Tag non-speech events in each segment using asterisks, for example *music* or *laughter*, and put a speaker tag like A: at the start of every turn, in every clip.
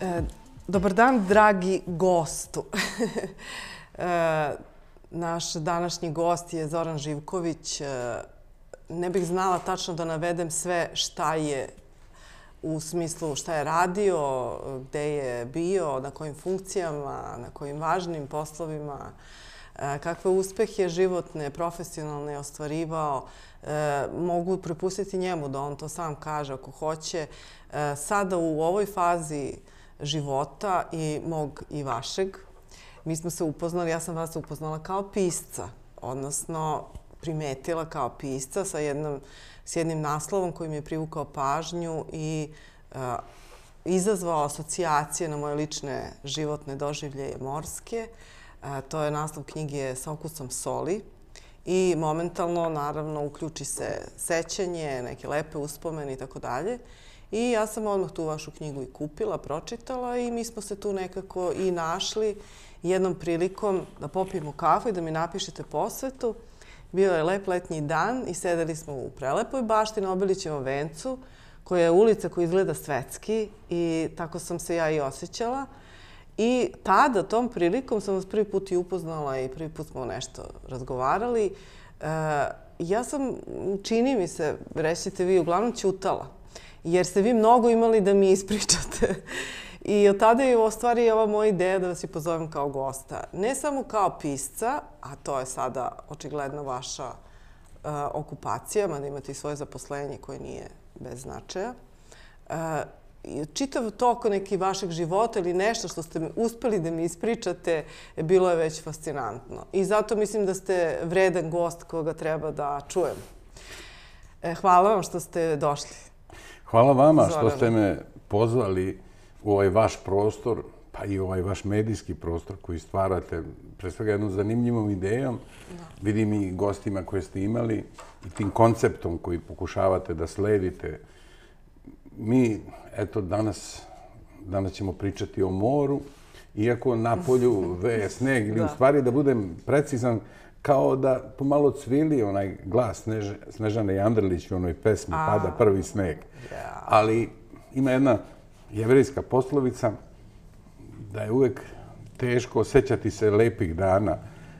A: E, dobar dan, dragi gostu. *laughs* e, naš današnji gost je Zoran Živković. E, ne bih znala tačno da navedem sve šta je u smislu šta je radio, gde je bio, na kojim funkcijama, na kojim važnim poslovima, kakve uspehe životne, profesionalne ostvarivao. Mogu prepustiti njemu da on to sam kaže ako hoće. Sada u ovoj fazi života i mog i vašeg, mi smo se upoznali, ja sam vas upoznala kao pisca, odnosno primetila kao pisca sa jednom, s jednim naslovom koji mi je privukao pažnju i uh, izazvao asocijacije na moje lične životne doživlje morske. Uh, to je naslov knjige sa okusom soli. I momentalno, naravno, uključi se sećanje, neke lepe uspomene i tako dalje. I ja sam odmah tu vašu knjigu i kupila, pročitala i mi smo se tu nekako i našli jednom prilikom da popijemo kafu i da mi napišete posvetu. Bio je lep letnji dan i sedeli smo u prelepoj bašti na Obilićevom vencu, koja je ulica koja izgleda svetski i tako sam se ja i osjećala. I tada, tom prilikom, sam vas prvi put i upoznala i prvi put smo nešto razgovarali. E, ja sam, čini mi se, rećete vi, uglavnom ćutala. Jer ste vi mnogo imali da mi ispričate. I od tada je u stvari ova moja ideja da vas i pozovem kao gosta. Ne samo kao pisca, a to je sada očigledno vaša uh, okupacija, mada imate i svoje zaposlenje koje nije bez značaja. Uh, čitav tok neki vašeg života ili nešto što ste uspeli da mi ispričate, bilo je već fascinantno. I zato mislim da ste vredan gost koga treba da čujem. E, hvala vam što ste došli.
B: Hvala vama što ste me. pozvali u ovaj vaš prostor, pa i ovaj vaš medijski prostor koji stvarate, pre svega jednom zanimljivom idejom, vidim i gostima koje ste imali i tim konceptom koji pokušavate da sledite. Mi, eto, danas, danas ćemo pričati o moru, iako na polju *laughs* veje sneg, ili u stvari da budem precizan, kao da pomalo cvili onaj glas Snež, Snežane Jandrlić u onoj pesmi Pada prvi sneg. Ali ima jedna jevrijska poslovica da je uvek teško osjećati se lepih dana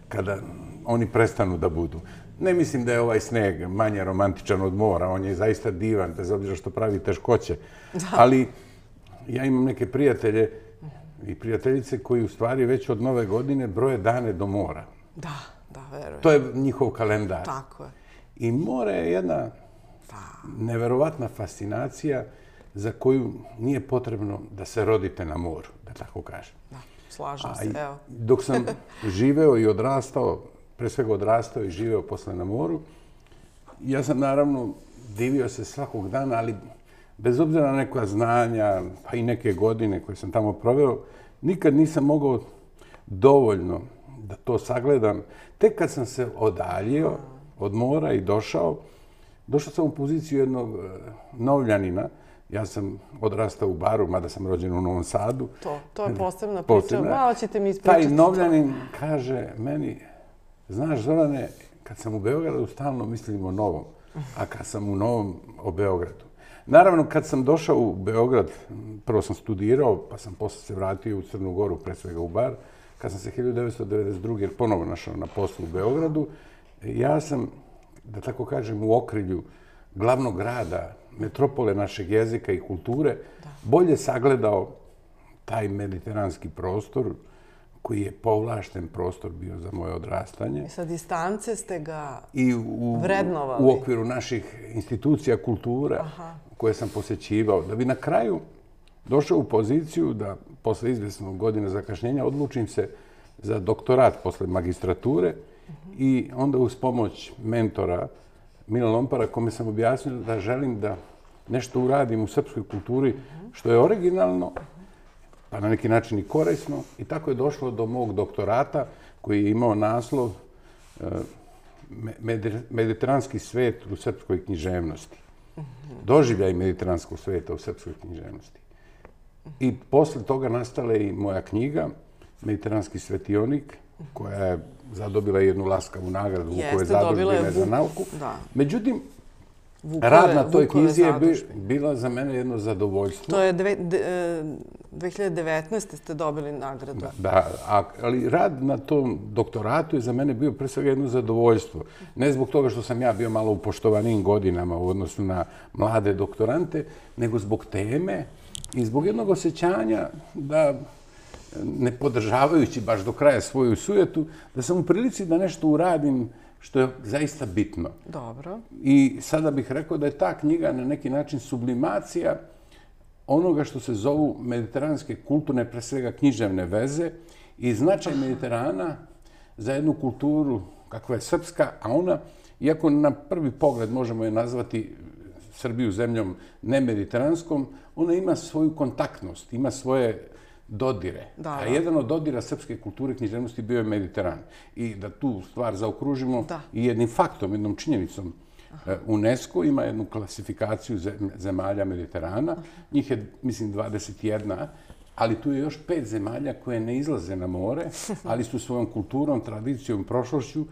B: kada oni prestanu da budu. Ne mislim da je ovaj sneg manje romantičan od mora, on je zaista divan, bez obzira što pravi teškoće. Ali ja imam neke prijatelje i prijateljice koji u stvari već od nove godine broje dane do mora.
A: Da, da, verujem.
B: To je njihov kalendar.
A: Tako je.
B: I more je jedna pa. neverovatna fascinacija za koju nije potrebno da se rodite na moru, da tako kažem.
A: Da, slažem se, evo.
B: Dok sam *laughs* živeo i odrastao, pre svega odrastao i živeo posle na moru, ja sam naravno divio se svakog dana, ali bez obzira na neka znanja, pa i neke godine koje sam tamo proveo, nikad nisam mogao dovoljno da to sagledam. Tek kad sam se odaljio od mora i došao, došao sam u poziciju jednog e, novljanina, Ja sam odrastao u baru, mada sam rođen u Novom Sadu.
A: To, to je *laughs* posebna priča. Posebna. Malo ćete mi ispričati.
B: Taj novljanin kaže meni, znaš Zorane, kad sam u Beogradu, stalno mislim o Novom, a kad sam u Novom, o Beogradu. Naravno, kad sam došao u Beograd, prvo sam studirao, pa sam posle se vratio u Crnu Goru, pre svega u bar. Kad sam se 1992. ponovo našao na poslu u Beogradu, ja sam, da tako kažem, u okrilju glavnog grada metropole našeg jezika i kulture, bolje sagledao taj mediteranski prostor koji je povlašten prostor bio za moje odrastanje.
A: I sa distance ste ga
B: I u,
A: vrednovali.
B: U okviru naših institucija kultura koje sam posjećivao. Da bi na kraju došao u poziciju da posle izvesnog godine zakašnjenja odlučim se za doktorat posle magistrature i onda uz pomoć mentora Mila Lompara, kome sam objasnio da želim da nešto uradim u srpskoj kulturi što je originalno, pa na neki način i korisno. I tako je došlo do mog doktorata koji je imao naslov eh, Mediteranski svet u srpskoj književnosti. Doživljaj mediteranskog sveta u srpskoj književnosti. I posle toga nastala i moja knjiga, Mediteranski svetionik, koja je zadobila jednu laskavu nagradu u kojoj je zadobila za nauku. Međutim,
A: Vukove,
B: Rad na toj
A: Vukove
B: knjizi je bila za mene jedno zadovoljstvo.
A: To je dve, de, e, 2019. ste dobili nagradu.
B: Da, a, ali rad na tom doktoratu je za mene bio pre svega jedno zadovoljstvo. Ne zbog toga što sam ja bio malo u poštovanijim godinama u odnosu na mlade doktorante, nego zbog teme i zbog jednog osjećanja da ne podržavajući baš do kraja svoju sujetu, da sam u prilici da nešto uradim što je zaista bitno.
A: Dobro.
B: I sada bih rekao da je ta knjiga na neki način sublimacija onoga što se zovu mediteranske kulturne, pre svega književne veze i značaj Mediterana za jednu kulturu kakva je srpska, a ona, iako na prvi pogled možemo je nazvati Srbiju zemljom nemediteranskom, ona ima svoju kontaktnost, ima svoje dodire.
A: Da,
B: a
A: da.
B: jedan od dodira srpske kulture i književnosti bio je Mediteran. I da tu stvar zaokružimo
A: Da.
B: i jednim faktom, jednom činjenicom, E, UNESCO ima jednu klasifikaciju zem- zemalja Mediterana. Njih je, mislim, 21, ali tu je još pet zemalja koje ne izlaze na more, *laughs* ali su svojom kulturom, tradicijom, prošlošću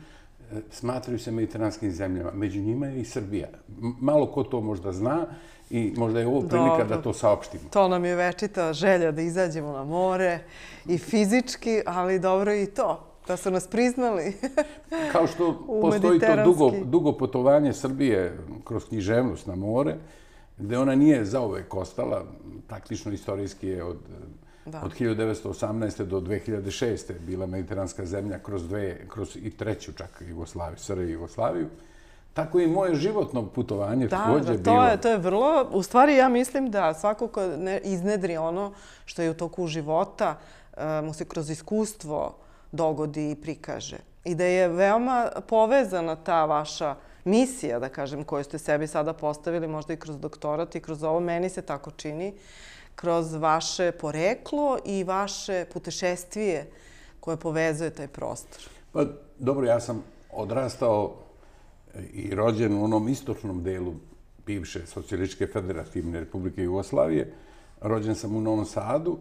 B: smatraju se mediteranskim zemljama. Među njima je i Srbija. Malo ko to možda zna i možda je ovo prilika
A: Dobro.
B: da to saopštimo.
A: To nam je večita želja da izađemo na more i fizički, ali dobro i to, da su nas priznali. *laughs*
B: Kao što postoji to dugo, dugo putovanje Srbije kroz književnost na more, gde ona nije zauvek ostala, praktično istorijski je od,
A: Da.
B: od 1918. do 2006. bila mediteranska zemlja kroz dve, kroz i treću čak Jugoslaviju, SR Jugoslaviju. Tako i moje životno putovanje
A: Da, da, to
B: bilo.
A: je, to je vrlo... U stvari, ja mislim da svako ko ne iznedri ono što je u toku života, e, mu se kroz iskustvo dogodi i prikaže. I da je veoma povezana ta vaša misija, da kažem, koju ste sebi sada postavili, možda i kroz doktorat i kroz ovo, meni se tako čini, kroz vaše poreklo i vaše putešestvije koje povezuje taj prostor.
B: Pa, dobro, ja sam odrastao i rođen u onom istočnom delu bivše Socijalističke federativne republike Jugoslavije. Rođen sam u Novom Sadu,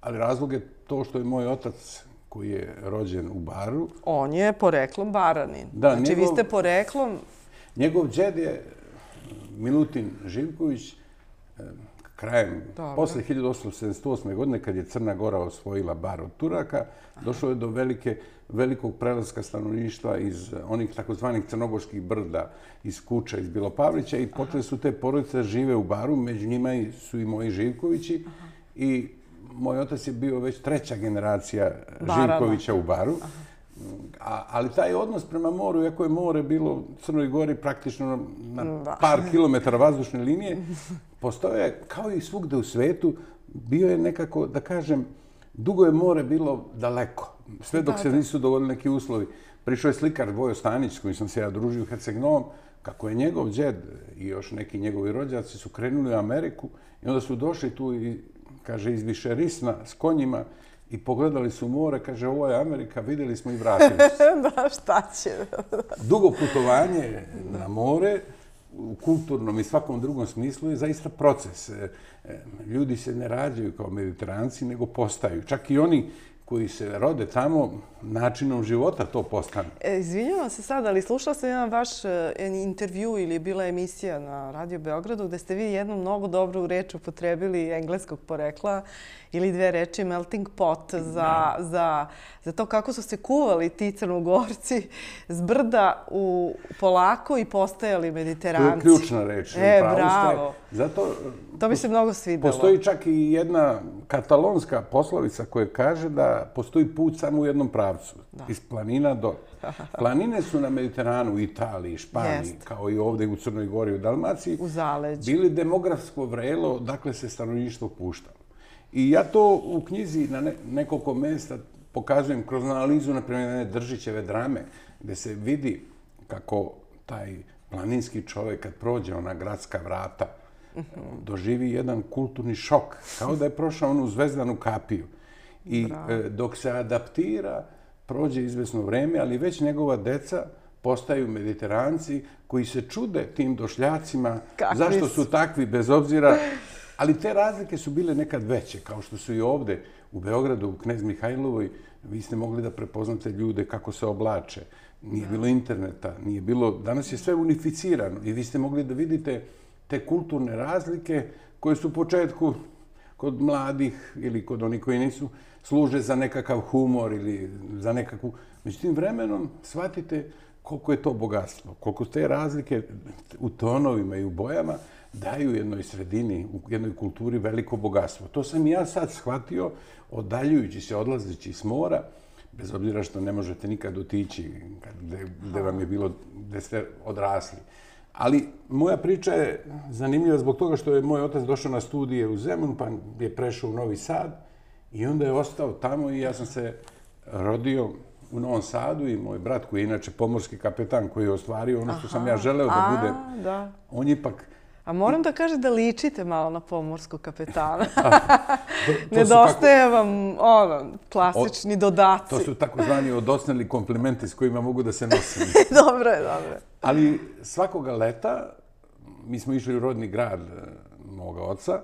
B: ali razlog je to što je moj otac koji je rođen u Baru.
A: On je poreklom Baranin.
B: Da,
A: znači, vi
B: njegov-
A: ste poreklom
B: Njegov džed je Milutin Živković eh, krajem,
A: Dobro.
B: posle 1878. godine, kad je Crna Gora osvojila bar od Turaka, došlo je do velike, velikog prelaska stanovništva iz onih takozvanih crnogorskih brda, iz Kuča, iz Bilopavlića i počeli su te porodice da žive u baru, među njima su i moji Živkovići i moj otac je bio već treća generacija
A: Barana.
B: Živkovića u baru. A, ali taj odnos prema moru, iako je more bilo u Crnoj Gori praktično na par kilometara vazdušne linije, *laughs* postoje, kao i svugde u svetu, bio je nekako, da kažem, dugo je more bilo daleko. Sve dok se nisu dogodili neki uslovi. Prišao je slikar Vojo Stanić, s kojim sam se ja družio u Herceg-Novom, kako je njegov džed i još neki njegovi rođaci su krenuli u Ameriku i onda su došli tu i, kaže, iz Višerisna s konjima i pogledali su more, kaže, ovo je Amerika, vidjeli smo i vratili se *laughs*
A: da, šta će?
B: dugo putovanje na more u kulturnom i svakom drugom smislu je zaista proces. E, e, ljudi se ne rađaju kao mediteranci, nego postaju. Čak i oni koji se rode tamo, načinom života to postane.
A: E, izvinjavam se sad, ali slušala sam jedan vaš e, intervju ili je bila emisija na Radio Beogradu gde ste vi jednu mnogo dobru reč upotrebili engleskog porekla ili dve reči melting pot za, za, za to kako su se kuvali ti crnogorci s brda u polako i postajali
B: To je
A: mediteranci.
B: ključna reč.
A: E,
B: u pravu ste.
A: bravo.
B: Zato
A: To mi se mnogo svidelo.
B: postoji čak i jedna katalonska poslovica koja kaže da postoji put samo u jednom pravcu. Iz planina do... *laughs* Planine su na Mediteranu, Italiji, Španiji,
A: Jeste.
B: kao i ovdje u Crnoj Gori, u Dalmaciji.
A: U
B: bili demografsko vrelo, dakle se stanovništvo pušta. I ja to u knjizi na ne, nekoliko mjesta pokazujem kroz analizu, na primjer, jedne Držićeve drame, gdje se vidi kako taj planinski čovjek kad prođe ona gradska vrata, doživi jedan kulturni šok, kao da je prošao onu zvezdanu kapiju. I e, dok se adaptira, prođe izvesno vreme, ali već njegova deca postaju mediteranci koji se čude tim došljacima,
A: Kakvi
B: zašto
A: su
B: takvi bez obzira, ali te razlike su bile nekad veće, kao što su i ovde u Beogradu, u Knez Mihajlovoj, vi ste mogli da prepoznate ljude kako se oblače. nije bilo interneta, nije bilo... Danas je sve unificirano i vi ste mogli da vidite te kulturne razlike koje su u početku kod mladih ili kod onih koji nisu služe za nekakav humor ili za nekakvu... Međutim, vremenom shvatite koliko je to bogatstvo, koliko te razlike u tonovima i u bojama daju jednoj sredini, u jednoj kulturi veliko bogatstvo. To sam ja sad shvatio, odaljujući se, odlazeći s mora, bez obzira što ne možete nikad otići gde, gde vam je bilo, gde ste odrasli. Ali moja priča je zanimljiva zbog toga što je moj otac došao na studije u Zemun, pa je prešao u Novi Sad i onda je ostao tamo i ja sam se rodio u Novom Sadu i moj brat koji je inače pomorski kapetan koji je ostvario ono što sam ja želeo da budem. Da. On je ipak
A: A moram da kažem da ličite malo na pomorsko kapetana. *laughs* Nedostaje vam ono, klasični dodaci.
B: To su takozvani odosneli komplimenti s kojima mogu da se nosim. *laughs*
A: dobro je, dobro je.
B: Ali svakoga leta mi smo išli u rodni grad moga oca.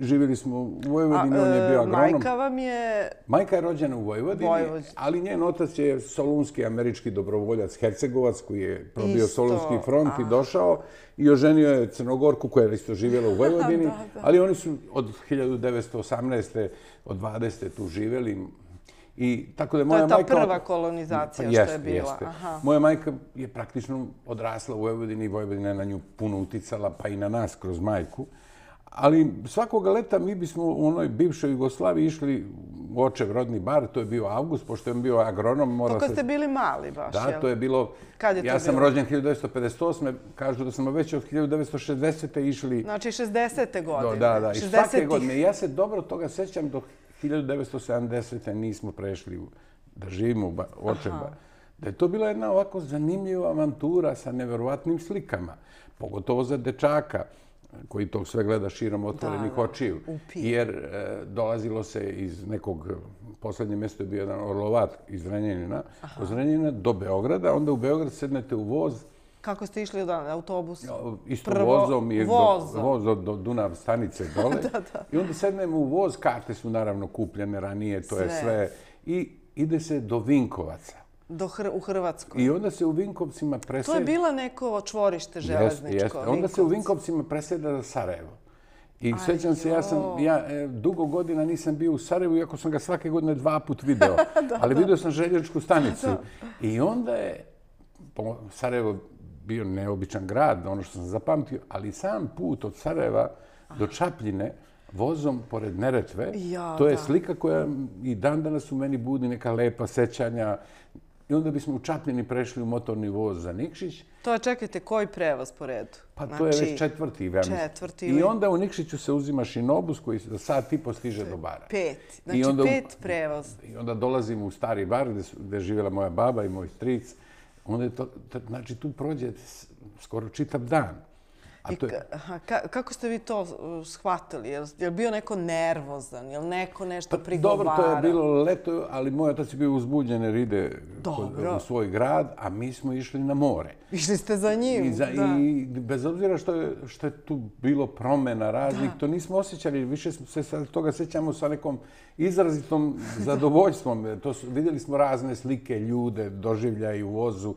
B: Živjeli smo u Vojvodini, on je bio e, agronom.
A: Majka vam je...
B: Majka je rođena u Vojvodini, ali njen otac je solunski američki dobrovoljac Hercegovac koji je probio solunski front i došao i oženio je Crnogorku koja je isto živjela u *laughs* Vojvodini. Ali oni su od 1918. od 20. tu živjeli. I tako da moja
A: to je ta prva kolonizacija što je bila. Jeste.
B: Moja majka je praktično odrasla u Vojvodini i Vojvodina je na nju puno uticala, pa i na nas kroz majku. Ali svakoga leta mi bismo u onoj bivšoj Jugoslaviji išli u očev rodni bar, to je bio avgust, pošto je bio agronom.
A: Mora Kako ste bili mali baš,
B: Da, to je bilo...
A: Kad je
B: to ja sam rođen 1958. Kažu da smo već od 1960. išli...
A: Znači 60. godine.
B: Da, da, i svake godine. Ja se dobro toga sećam do 1970. nismo prešli da živimo u očeva. Da je to bila jedna ovako zanimljiva avantura sa neverovatnim slikama. Pogotovo za dečaka koji to sve gleda širom otvorenih očiju. Jer e, dolazilo se iz nekog, poslednje mjesto je bio jedan orlovat iz Renjanina, od Renjanina do Beograda, onda u Beograd sednete u voz,
A: Kako ste išli od autobus?
B: Isto vozom, je vozom. voz do Dunav stanice dole. *laughs* da, da. I onda sednemo u voz, karte su naravno kupljene ranije, to je sve. I ide se do Vinkovaca.
A: Do Hr u Hrvatskoj.
B: I onda se u Vinkovcima preseda...
A: To je bila neko čvorište železničko. Jeste, jeste.
B: Onda se u Vinkovcima preseda za Sarajevo. I sećam se, ja sam, ja e, dugo godina nisam bio u Sarajevu, iako sam ga svake godine dva put video. *laughs* da, ali vidio sam želječku stanicu. I onda je, Sarajevo bio neobičan grad, ono što sam zapamtio, ali sam put od Sarajeva do Čapljine vozom pored Neretve, to je slika koja i dan danas u meni budi neka lepa sećanja. I onda bismo u Čapljini prešli u motorni voz za Nikšić.
A: To je, čekajte, koji prevoz po redu?
B: Pa to je već znači, četvrti, ja
A: Četvrti.
B: I onda u Nikšiću se uzima šinobus koji za sad i postiže do bara.
A: Pet. Znači pet prevoz.
B: I onda dolazimo u stari bar gde, gde je živjela moja baba i moj stric onda je to, znači tu prođe skoro čitav dan.
A: To je... aha, kako ste vi to shvatili? Je li bio neko nervozan? Je li neko nešto pa, prigovara?
B: Dobro, to je bilo leto, ali moj otac je bio uzbuđen jer ide u svoj grad, a mi smo išli na more.
A: Išli ste za njim,
B: I, za, I bez obzira što je, što je tu bilo promena raznih, to nismo osjećali. Više se sa toga sećamo sa nekom izrazitom zadovoljstvom. To su, vidjeli smo razne slike, ljude, doživljaje u vozu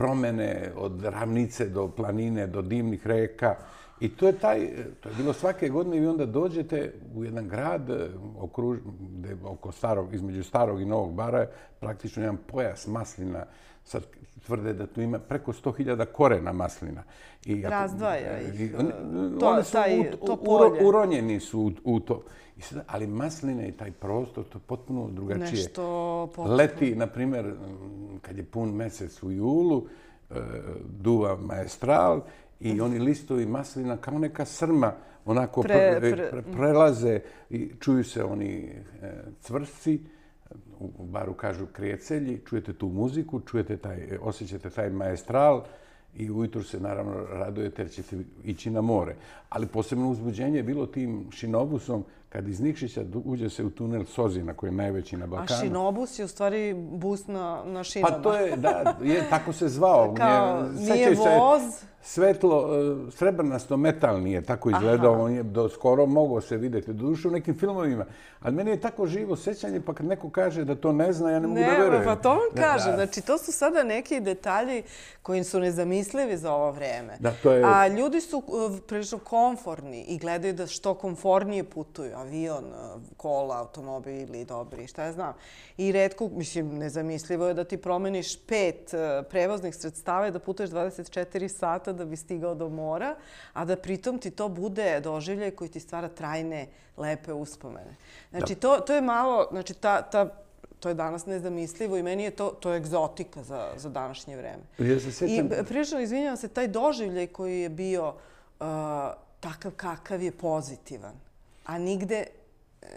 B: promene od ravnice do planine, do dimnih reka. I to je taj, to je bilo svake godine i onda dođete u jedan grad eh, okruž, gde oko starog, između starog i novog bara je praktično jedan pojas maslina. Sad tvrde da tu ima preko 100.000 korena maslina.
A: I Razdvaja ih. I,
B: to, su taj, u, to polje. uronjeni su u, u to. I sad, ali masline i taj prostor, to je potpuno drugačije.
A: Nešto potpuno.
B: Leti, na primjer, kad je pun mesec u julu, e, duva maestral i oni listovi maslina kao neka srma onako pre, pre, pre, prelaze i čuju se oni e, cvrci, u baru kažu krijecelji, čujete tu muziku, čujete taj, osjećate taj maestral i ujutru se naravno radujete jer ćete ići na more. Ali posebno uzbuđenje je bilo tim šinobusom kad iz Nikšića uđe se u tunel Sozina, koji je najveći na Balkanu.
A: A Šinobus je u stvari bus na, na šinama.
B: Pa to je, da, je, tako se zvao. *laughs*
A: Kao, nije, nije voz.
B: Svetlo, e, srebrnasto metalni je tako izgledao. Aha. On je do skoro mogao se vidjeti. Do duše u nekim filmovima. Ali meni je tako živo sećanje, pa kad neko kaže da to ne zna, ja ne mogu ne, da verujem.
A: Pa to vam kaže. Znači, to su sada neki detalji koji su nezamislivi za ovo vreme.
B: Da, to je...
A: A ljudi su e, prilično komforni i gledaju da što komfornije putuju. Avion, e, kola, automobili, dobri, šta ja znam. I redko, mislim, nezamislivo je da ti promeniš pet prevoznih sredstava i da putuješ 24 sata da bi stigao do mora, a da pritom ti to bude doživljaj koji ti stvara trajne, lepe uspomene. Znači, to, to je malo, znači, ta, ta to je danas nezamislivo i meni je to, to je egzotika za, za današnje vreme.
B: Ja se sjećam...
A: I prilično, izvinjavam se, taj doživljaj koji je bio uh, takav kakav je pozitivan, a nigde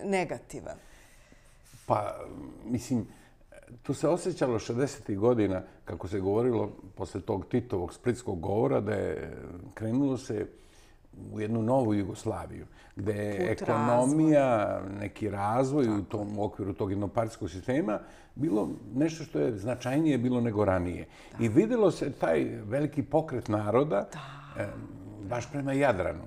A: negativan.
B: Pa, mislim, tu se osjećalo 60. godina, kako se govorilo posle tog Titovog splitskog govora, da je krenulo se u jednu novu Jugoslaviju, gde je ekonomija, neki razvoj u tom okviru tog jednopartijskog sistema bilo nešto što je značajnije bilo nego ranije. I videlo se taj veliki pokret naroda baš prema Jadranu.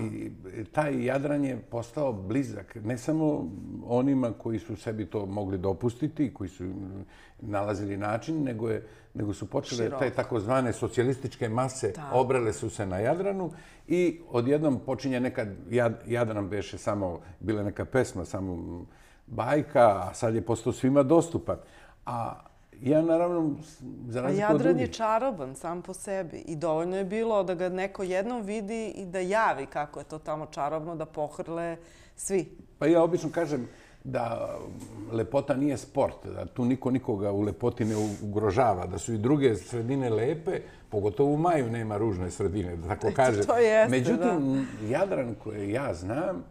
B: I taj Jadran je postao blizak ne samo onima koji su sebi to mogli dopustiti, koji su nalazili način, nego, je, nego su počele te takozvane socijalističke mase, obrele su se na Jadranu i odjednom počinje nekad Jadran beše samo, bila neka pesma, samo bajka, a sad je postao svima dostupan. A Ja naravno, za razliku
A: od Jadran je čaroban sam po sebi i dovoljno je bilo da ga neko jednom vidi i da javi kako je to tamo čarobno, da pohrle svi.
B: Pa ja obično kažem da lepota nije sport, da tu niko nikoga u lepoti ne ugrožava, da su i druge sredine lepe, pogotovo u maju nema ružne sredine, da tako *laughs* kažem.
A: To jeste,
B: Međutim, Jadran koje ja znam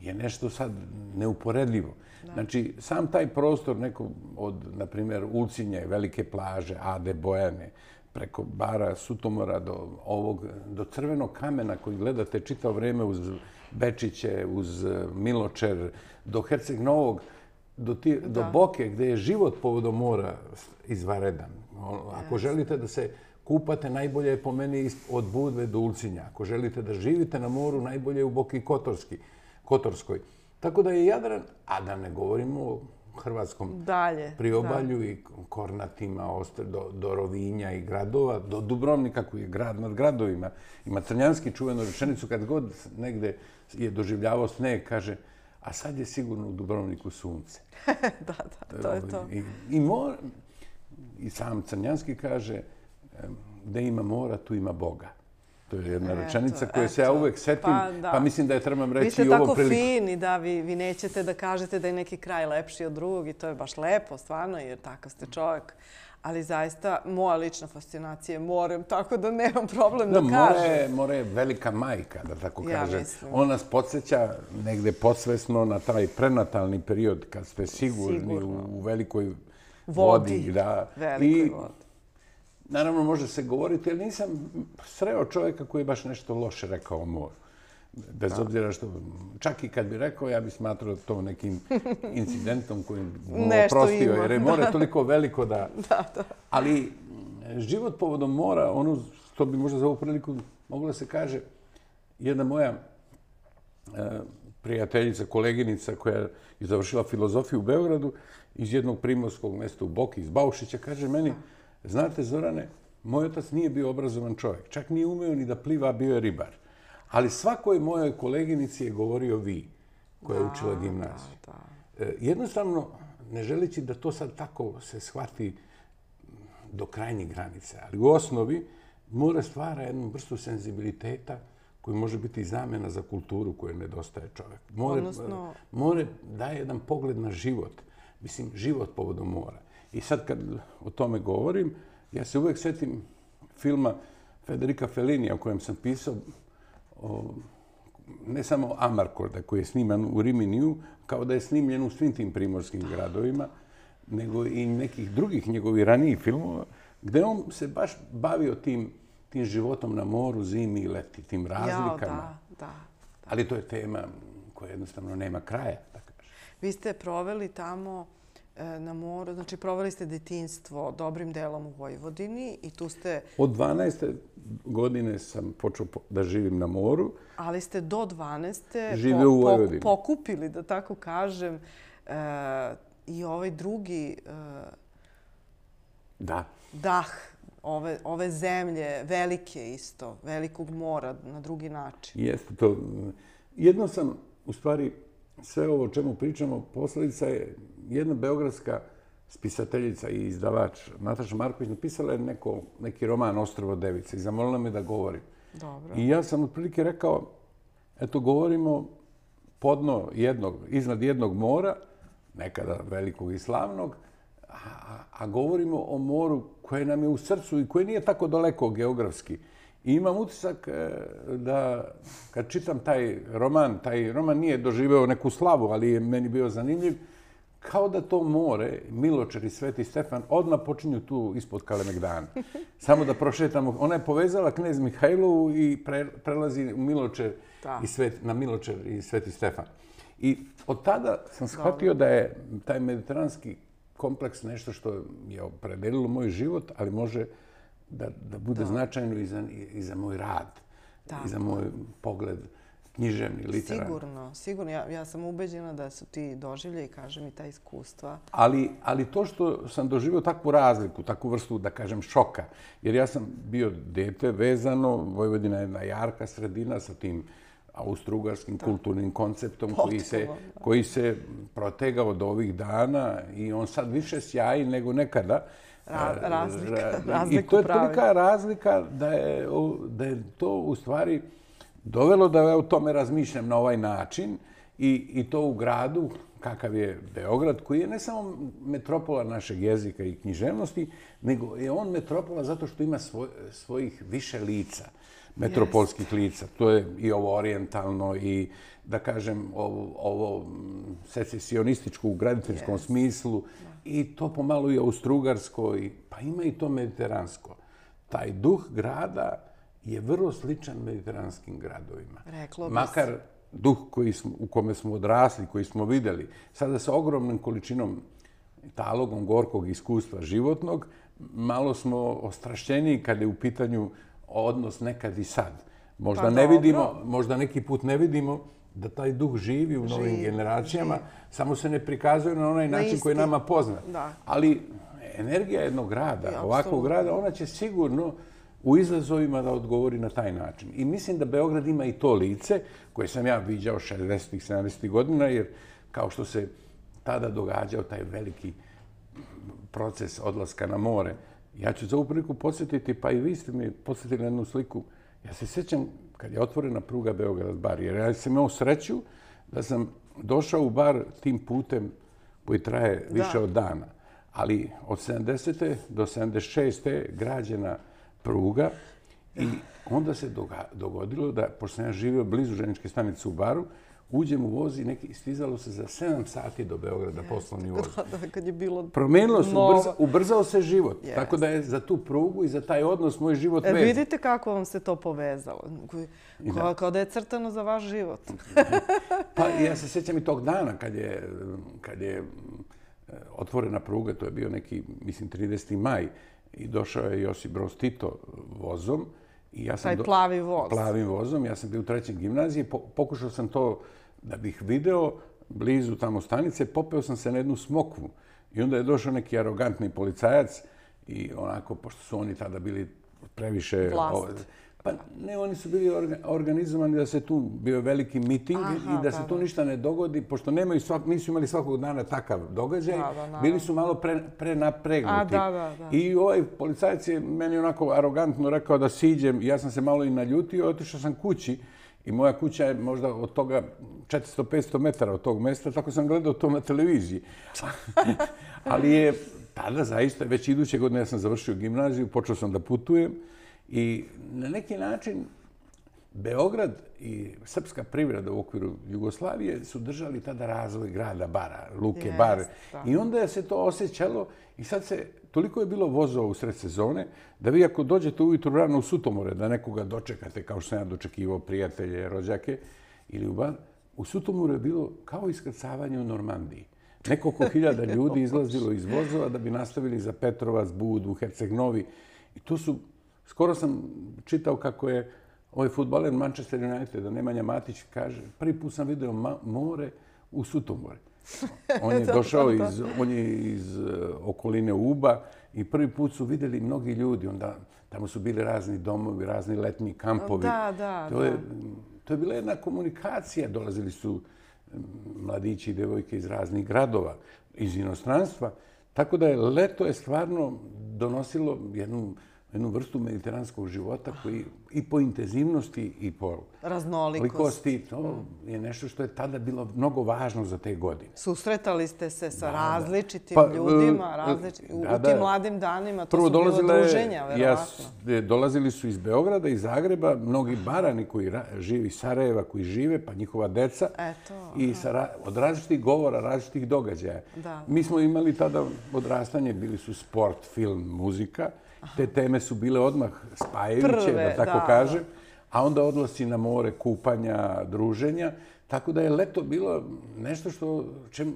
B: je nešto sad neuporedljivo. Znači, sam taj prostor neko od, na primjer, Ulcinje, velike plaže, Ade, Bojane, preko bara Sutomora do ovog, do crvenog kamena koji gledate čitao vreme uz Bečiće, uz Miločer, do Herceg Novog, do, ti, do Boke, gdje je život povodom mora izvaredan. Ako želite da se kupate, najbolje je po meni od Budve do Ulcinja. Ako želite da živite na moru, najbolje je u Boki Kotorski, Kotorskoj. Tako da je Jadran, a da ne govorimo o hrvatskom
A: Dalje,
B: priobalju da. i kornatima do, do Rovinja i gradova, do Dubrovnika koji je grad nad gradovima. Ima Crnjanski čuvenu rečenicu kad god negde je doživljavao sneg, kaže a sad je sigurno u Dubrovniku sunce. *laughs*
A: da, da, to je to.
B: I, i, mor, I sam Crnjanski kaže da ima mora, tu ima Boga. To je jedna rečenica koju se ja uvek setim, pa, pa mislim da je trebam reći i ovom
A: priliku. Vi ste tako fini da vi, vi nećete da kažete da je neki kraj lepši od drugog i to je baš lepo, stvarno, jer takav ste čovjek. Ali zaista, moja lična fascinacija je morem, tako da nemam problem da, da kažem.
B: More, more je velika majka, da tako ja kažem. Mislim. On nas podsjeća negde podsvesno na taj prenatalni period kad ste sigurni Sigurno. u, velikoj vodi. vodi da.
A: Velikoj I, vodi.
B: Naravno, može se govoriti, ali nisam sreo čovjeka koji je baš nešto loše rekao o moru. Bez obzira što, čak i kad bi rekao, ja bi smatrao to nekim *laughs* incidentom kojim mu oprostio, jer je more toliko veliko da... *laughs*
A: da, da.
B: Ali život povodom mora, ono što bi možda za ovu priliku moglo se kaže, jedna moja e, prijateljica, koleginica koja je završila filozofiju u Beogradu, iz jednog primorskog mjesta u Boki, iz Baušića, kaže meni, Znate, Zorane, moj otac nije bio obrazovan čovjek. Čak nije umeo ni da pliva, bio je ribar. Ali svakoj mojoj koleginici je govorio vi, koja je učila gimnaziju. E, jednostavno, ne želići da to sad tako se shvati do krajnjih granice, ali u osnovi mora stvara jednu vrstu senzibiliteta koji može biti zamjena za kulturu koju nedostaje čovjek. More, Odnosno... more daje jedan pogled na život. Mislim, život povodom mora. I sad kad o tome govorim, ja se uvek setim filma Federica Fellini o kojem sam pisao, o, ne samo Amarkorda koji je sniman u Riminiju, kao da je snimljen u svim tim primorskim gradovima, nego i nekih drugih njegovih ranijih filmova, gde on se baš bavio tim, tim životom na moru, zimi i leti, tim razlikama.
A: Ja, da, da,
B: Ali to je tema koje jednostavno nema kraja. Tako
A: Vi ste proveli tamo na moru, znači proveli ste detinstvo dobrim delom u Vojvodini i tu ste...
B: Od 12. godine sam počeo da živim na moru.
A: Ali ste do 12. Živio u Vojvodini. pokupili, da tako kažem, e, i ovaj drugi e,
B: da.
A: dah ove, ove zemlje, velike isto, velikog mora na drugi način.
B: Jeste to. Jedno sam, u stvari, sve ovo o čemu pričamo, posljedica je jedna beogradska spisateljica i izdavač Nataša Marković napisala je neko, neki roman Ostrovo device i zamolila me da govorim.
A: Dobro.
B: I ja sam otprilike rekao, eto, govorimo podno jednog, iznad jednog mora, nekada velikog i slavnog, a, a govorimo o moru koje nam je u srcu i koje nije tako daleko geografski. I imam utisak e, da kad čitam taj roman, taj roman nije doživeo neku slavu, ali je meni bio zanimljiv, kao da to more, Miločar i Sveti Stefan, odmah počinju tu ispod Kalemegdana. *laughs* Samo da prošetamo. Ona je povezala knez Mihajlovu i pre, prelazi u Miločar i Svet, na Miločar i Sveti Stefan. I od tada sam shvatio da je taj mediteranski kompleks nešto što je opredelilo moj život, ali može da, da bude da. značajno i za, i za moj rad, Tako. i za moj pogled književni, literarni.
A: Sigurno, sigurno. Ja, ja sam ubeđena da su ti doživlje i kaže mi ta iskustva.
B: Ali, ali to što sam doživio takvu razliku, takvu vrstu, da kažem, šoka, jer ja sam bio dete vezano, Vojvodina je jedna jarka sredina sa tim austrougarskim kulturnim konceptom koji se, koji se protegao od ovih dana i on sad više sjaji nego nekada.
A: Ra razlika, razliku
B: I to je tolika razlika da je, da je to u stvari dovelo da ja o tome razmišljam na ovaj način i, i to u gradu kakav je Beograd, koji je ne samo metropola našeg jezika i književnosti, nego je on metropola zato što ima svoj, svojih više lica metropolskih lica. To je i ovo orientalno i, da kažem, ovo, ovo secesionističko u graditeljskom smislu i to pomalo i austrugarsko, i, pa ima i to mediteransko. Taj duh grada je vrlo sličan mediteranskim gradovima.
A: Reklo bi
B: Makar duh koji smo, u kome smo odrasli, koji smo videli, sada sa ogromnom količinom talogom gorkog iskustva životnog, malo smo ostrašćeni kad je u pitanju odnos nekad i sad. Možda pa ne vidimo, možda neki put ne vidimo da taj duh živi u novim generacijama, samo se ne prikazuje na onaj način koji je nama poznat. Ali energija jednog grada, ovakvog grada, ona će sigurno u izazovima da odgovori na taj način. I mislim da Beograd ima i to lice koje sam ja viđao 60-ih, 70-ih godina, jer kao što se tada događao taj veliki proces odlaska na more, Ja ću za ovu priliku podsjetiti, pa i vi ste mi podsjetili na jednu sliku. Ja se sjećam kad je otvorena pruga Beograd bar, jer ja sam imao sreću da sam došao u bar tim putem koji traje više od dana. Ali od 70. do 76. građena pruga i onda se dogodilo da, pošto sam ja živio blizu ženičke stanice u baru, uđem u voz i neki, stizalo se za 7 sati do Beograda yes. poslovni *laughs* voz.
A: Da, kad je bilo
B: Promenilo se, ubrza, ubrzao se život. Yes. Tako da je za tu prugu i za taj odnos moj život e, vezan.
A: Vidite kako vam se to povezalo. Kao, kao da je crtano za vaš život. *laughs*
B: pa ja se sjećam i tog dana kad je, kad je e, otvorena pruga, to je bio neki, mislim, 30. maj, i došao je Josip Broz Tito vozom.
A: I ja sam Taj plavi voz.
B: Plavim vozom. Ja sam bio u trećem gimnaziji. Pokušao sam to da bih video blizu tamo stanice. Popeo sam se na jednu smokvu. I onda je došao neki arogantni policajac i onako, pošto su oni tada bili previše...
A: Vlast.
B: Pa ne, oni su bili organizovani da se tu bio veliki miting i da se tu ništa ne dogodi, pošto nemaju svak, nisu imali svakog dana takav događaj, bili su malo pre, prenapregnuti. I ovaj policajac je meni onako arogantno rekao da siđem, ja sam se malo i naljutio, otišao sam kući. I moja kuća je možda od toga 400-500 metara od tog mesta, tako sam gledao to na televiziji. *laughs* Ali je tada zaista, već iduće godine ja sam završio gimnaziju, počeo sam da putujem, I na neki način Beograd i srpska privreda u okviru Jugoslavije su držali tada razvoj grada Bara, Luke yes, Bar. I onda je se to osjećalo i sad se toliko je bilo vozova u sred sezone da vi ako dođete ujutru rano u Sutomore da nekoga dočekate kao što sam ja dočekivao prijatelje, rođake ili u Bar, u Sutomoru je bilo kao iskrcavanje u Normandiji. Nekoliko *laughs* hiljada ljudi izlazilo iz vozova da bi nastavili za Petrovac, Budu, Herceg-Novi. I to su, skoro sam čitao kako je ovaj futbaler Manchester United, da Nemanja Matić kaže, prvi put sam vidio more u Sutomore. *laughs* On je došao iz, on je iz uh, okoline Uba i prvi put su vidjeli mnogi ljudi. Onda tamo su bili razni domovi, razni letni kampovi.
A: Da, da,
B: to je, To je bila jedna komunikacija. Dolazili su mladići i devojke iz raznih gradova, iz inostranstva. Tako da je leto je stvarno donosilo jednu jednu vrstu mediteranskog života koji i po intenzivnosti i po
A: raznolikosti.
B: To je nešto što je tada bilo mnogo važno za te godine.
A: Susretali ste se sa različitim pa, ljudima e, različit, da, u tim mladim danima. To su bilo druženja, verovatno.
B: Ja, dolazili su iz Beograda, iz Zagreba, mnogi barani koji živi iz Sarajeva, koji žive, pa njihova deca.
A: Eto,
B: I sa, od različitih govora, različitih događaja. Da. Mi smo imali tada odrastanje, bili su sport, film, muzika. Te teme su bile odmah spajajuće, da tako kažem. A onda odlasi na more, kupanja, druženja. Tako da je leto bilo nešto što čem,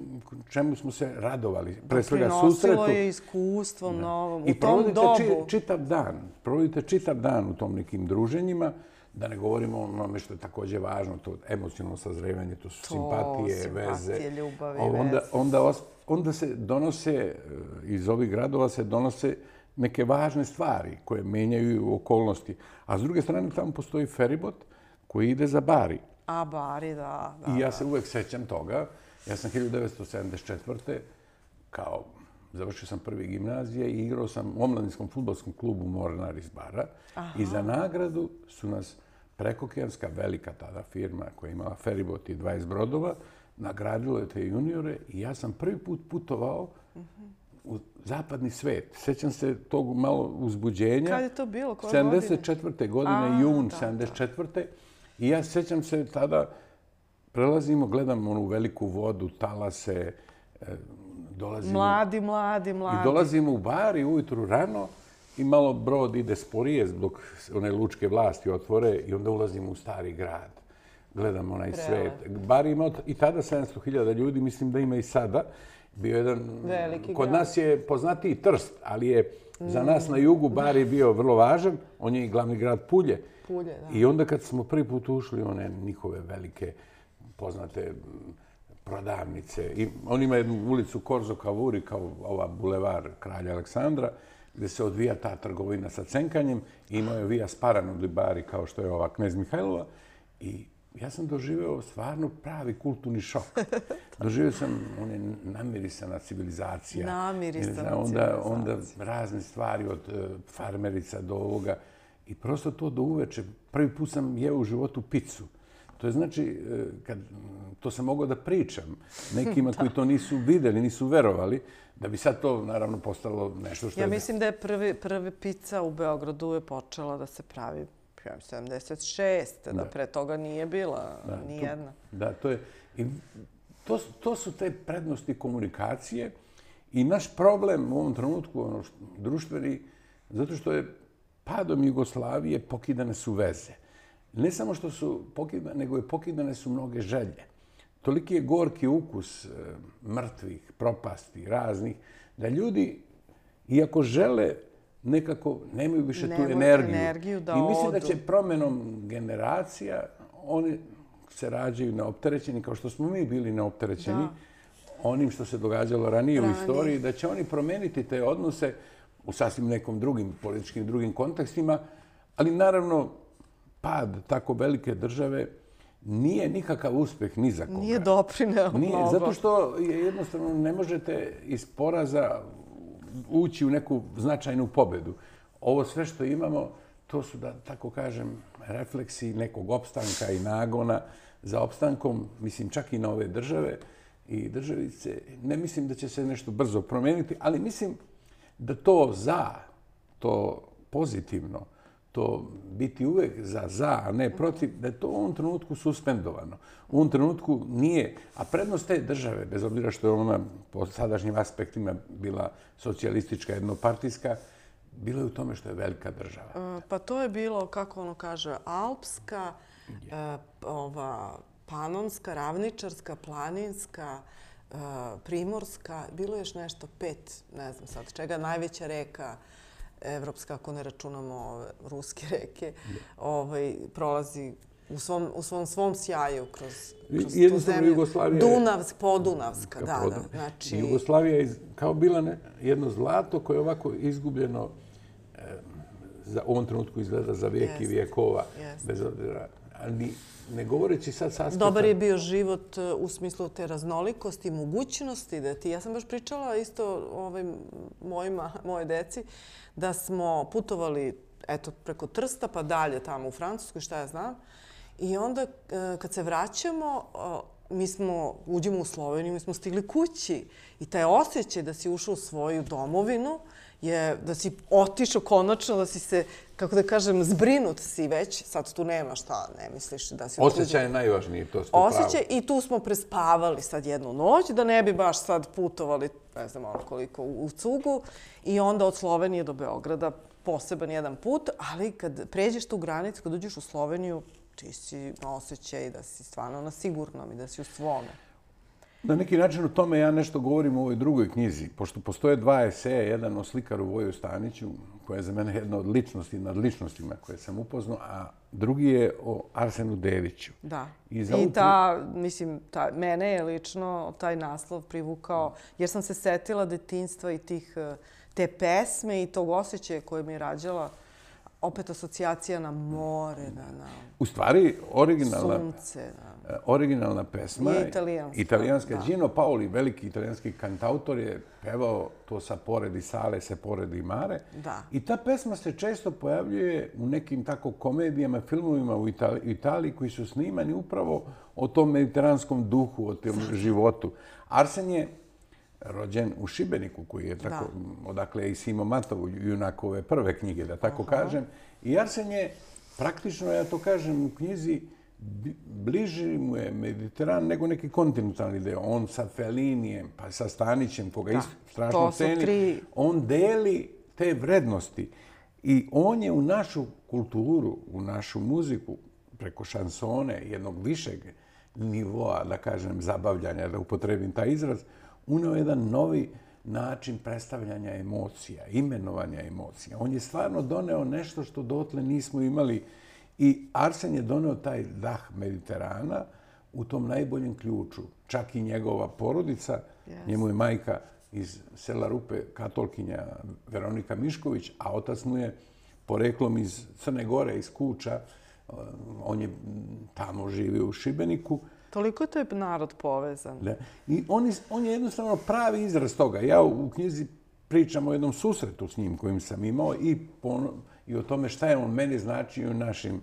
B: čemu smo se radovali. Pre svega susretu.
A: je iskustvom da. novom u tom dobu. I
B: provodite čitav dan. Provodite čitav dan u tom nekim druženjima. Da ne govorimo o onome što je također važno, to emocionalno sazrevanje, to su to, simpatije, simpatije, veze.
A: ljubavi,
B: onda,
A: veze.
B: Onda, onda se donose, e, iz ovih gradova se donose neke važne stvari koje menjaju okolnosti. A s druge strane, tamo postoji feribot koji ide za Bari.
A: A Bari, da. da
B: I ja se uvek sećam toga. Ja sam 1974. kao završio sam prvi gimnazije i igrao sam u omladinskom futbolskom klubu Mornar iz Bara. Aha. I za nagradu su nas prekokijanska velika tada firma koja je imala feribot i 20 brodova, nagradilo je te juniore i ja sam prvi put putovao uh -huh u zapadni svet. Sećam se tog malo uzbuđenja.
A: Kad je to bilo?
B: Koje 74. godine, godine jun 74. I ja sećam se tada, prelazimo, gledam onu veliku vodu, talase, e, dolazimo...
A: Mladi, mladi, mladi.
B: I dolazimo u bar i ujutru rano i malo brod ide sporije dok one lučke vlasti otvore i onda ulazimo u stari grad. Gledamo onaj Prele. svet. Bar ima i tada 700.000 ljudi, mislim da ima i sada bio jedan...
A: Veliki
B: Kod nas je poznatiji Trst, ali je za nas na jugu bar je bio vrlo važan. On je i glavni grad Pulje.
A: Pulje, da.
B: I onda kad smo prvi put ušli one njihove velike poznate prodavnice. I on ima jednu ulicu Korzo Kavuri kao ova bulevar kralja Aleksandra gdje se odvija ta trgovina sa cenkanjem. Imao je Vija Sparan u Libari kao što je ova knez Mihajlova. I ja sam doživeo stvarno pravi kulturni šok. *laughs* doživeo sam one namirisana civilizacija.
A: Namirisana
B: onda, civilizacija. Onda razne stvari od uh, farmerica do ovoga. I prosto to do uveče. Prvi put sam jeo u životu picu. To je znači, uh, kad, to sam mogao da pričam nekima *laughs* koji to nisu videli, nisu verovali, da bi sad to naravno postalo nešto što
A: ja je... Ja mislim da je prvi, prvi pizza u Beogradu je počela da se pravi 76. Da. pre toga nije bila ni jedna.
B: Da, to je... I to, to su te prednosti komunikacije i naš problem u ovom trenutku, ono, društveni, zato što je padom Jugoslavije pokidane su veze. Ne samo što su pokidane, nego je pokidane su mnoge želje. Toliki je gorki ukus e, mrtvih, propasti, raznih, da ljudi, iako žele nekako nemaju više tu energiju.
A: energiju da
B: I mislim da će promjenom generacija oni se rađaju neopterećeni kao što smo mi bili neopterećeni onim što se događalo ranije u istoriji, da će oni promijeniti te odnose u sasvim nekom drugim političkim drugim kontekstima, ali naravno pad tako velike države nije nikakav uspjeh ni za koga.
A: Nije doprineo
B: Nije, zato što je jednostavno ne možete iz poraza ući u neku značajnu pobedu. Ovo sve što imamo, to su, da tako kažem, refleksi nekog opstanka i nagona za opstankom, mislim, čak i na ove države i državice. Ne mislim da će se nešto brzo promijeniti, ali mislim da to za, to pozitivno, to biti uvek za za, a ne protiv, da je to u ovom trenutku suspendovano. U ovom trenutku nije, a prednost te države, bez obzira što je ona po sadašnjim aspektima bila socijalistička, jednopartijska, bilo je u tome što je velika država.
A: E, pa to je bilo, kako ono kaže, alpska, e, ova, panonska, ravničarska, planinska, e, primorska, bilo je još nešto, pet, ne znam sad čega, najveća reka, evropska, ako ne računamo ove ruske *laughs* reke, ovaj, prolazi u svom, u svom, svom sjaju kroz, kroz tu zemlju. Jugoslavija Dunavsk, podunavska, da, da.
B: Znači... Jugoslavija je kao bila ne, jedno zlato koje je ovako izgubljeno e, za, ovom trenutku izgleda za vijek i vijekova. Bez obzira. Ali ne govoreći sad sa
A: Dobar je bio život eh, u smislu te raznolikosti i mogućnosti da ti... Ja sam baš pričala isto ovaj, mojima, moje deci da smo putovali eto, preko Trsta pa dalje tamo u Francusku, šta ja znam. I onda eh, kad se vraćamo, eh, mi smo, uđemo u Sloveniju, mi smo stigli kući. I taj osjećaj da si ušao u svoju domovinu je da si otišao konačno, da si se, kako da kažem, zbrinut si već. Sad tu nema šta, ne misliš da si...
B: Osjećaj je najvažniji, to ste
A: Osjećaj i tu smo prespavali sad jednu noć, da ne bi baš sad putovali, ne znam ono koliko, u cugu. I onda od Slovenije do Beograda poseban jedan put, ali kad pređeš tu granicu, kad uđeš u Sloveniju, ti si na osjećaj da si stvarno na sigurnom i da si u svome.
B: Na neki način o tome ja nešto govorim u ovoj drugoj knjizi, pošto postoje dva eseja, jedan o slikaru Voju Staniću, koja je za mene jedna od ličnosti nad ličnostima koje sam upoznao, a drugi je o Arsenu Deviću.
A: Da. I, za I ta, mislim, ta, mene je lično taj naslov privukao, jer sam se setila detinstva i tih, te pesme i tog osjećaja koje mi je rađala opet asocijacija na more, na, na
B: U stvari, originalna,
A: sunce.
B: Na... E, originalna pesma
A: je italijanska.
B: Italijanska. Da. Gino Paoli, veliki italijanski kantautor, je pevao to sa poredi sale, se poredi mare.
A: Da.
B: I ta pesma se često pojavljuje u nekim tako komedijama, filmovima u Italiji, Italiji koji su snimani upravo o tom mediteranskom duhu, o tom životu. Arsen je rođen u Šibeniku, koji je tako, da. odakle je i Simo Matovu, junakove prve knjige, da tako Aha. kažem. I Arsen je, praktično, ja to kažem u knjizi, bliži mu je Mediteran nego neki kontinentalni deo. On sa Felinijem, pa sa Stanićem, koga isto strašno ceni, tri... on deli te vrednosti. I on je u našu kulturu, u našu muziku, preko šansone, jednog višeg nivoa, da kažem, zabavljanja, da upotrebim taj izraz, unao jedan novi način predstavljanja emocija, imenovanja emocija. On je stvarno doneo nešto što dotle nismo imali i Arsen je doneo taj dah Mediterana u tom najboljem ključu. Čak i njegova porodica, njemu je majka iz sela Rupe, katolkinja Veronika Mišković, a otac mu je poreklom iz Crne Gore, iz Kuča. On je tamo živio u Šibeniku.
A: Toliko to je narod povezan.
B: Da. I on, on je jednostavno pravi izraz toga. Ja u knjizi pričam o jednom susretu s njim kojim sam imao i, po, i o tome šta je on meni znači u našim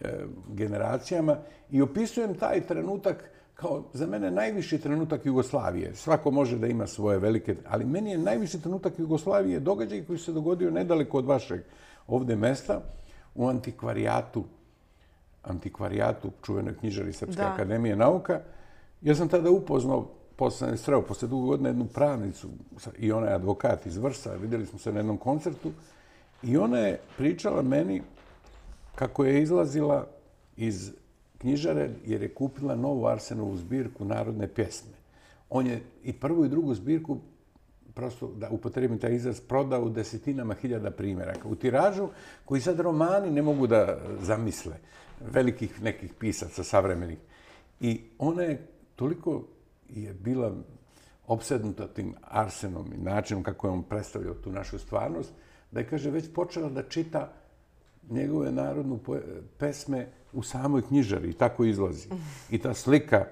B: e, generacijama. I opisujem taj trenutak kao za mene najviši trenutak Jugoslavije. Svako može da ima svoje velike, ali meni je najviši trenutak Jugoslavije događaj koji se dogodio nedaleko od vašeg ovde mesta u antikvarijatu antikvarijatu, čuvenoj knjižari Srpske akademije nauka. Ja sam tada upoznao, posle sam sreo, posle dugo godina, jednu pravnicu i ona je advokat iz Vrsa, vidjeli smo se na jednom koncertu i ona je pričala meni kako je izlazila iz knjižare jer je kupila novu Arsenovu zbirku narodne pjesme. On je i prvu i drugu zbirku prosto da upotrebim taj izraz, prodao u desetinama hiljada primjeraka. U tiražu koji sad romani ne mogu da zamisle velikih nekih pisaca savremenih. I ona je toliko je bila obsednuta tim Arsenom i načinom kako je on predstavljao tu našu stvarnost, da je, kaže, već počela da čita njegove narodnu pesme u samoj knjižari i tako izlazi. I ta slika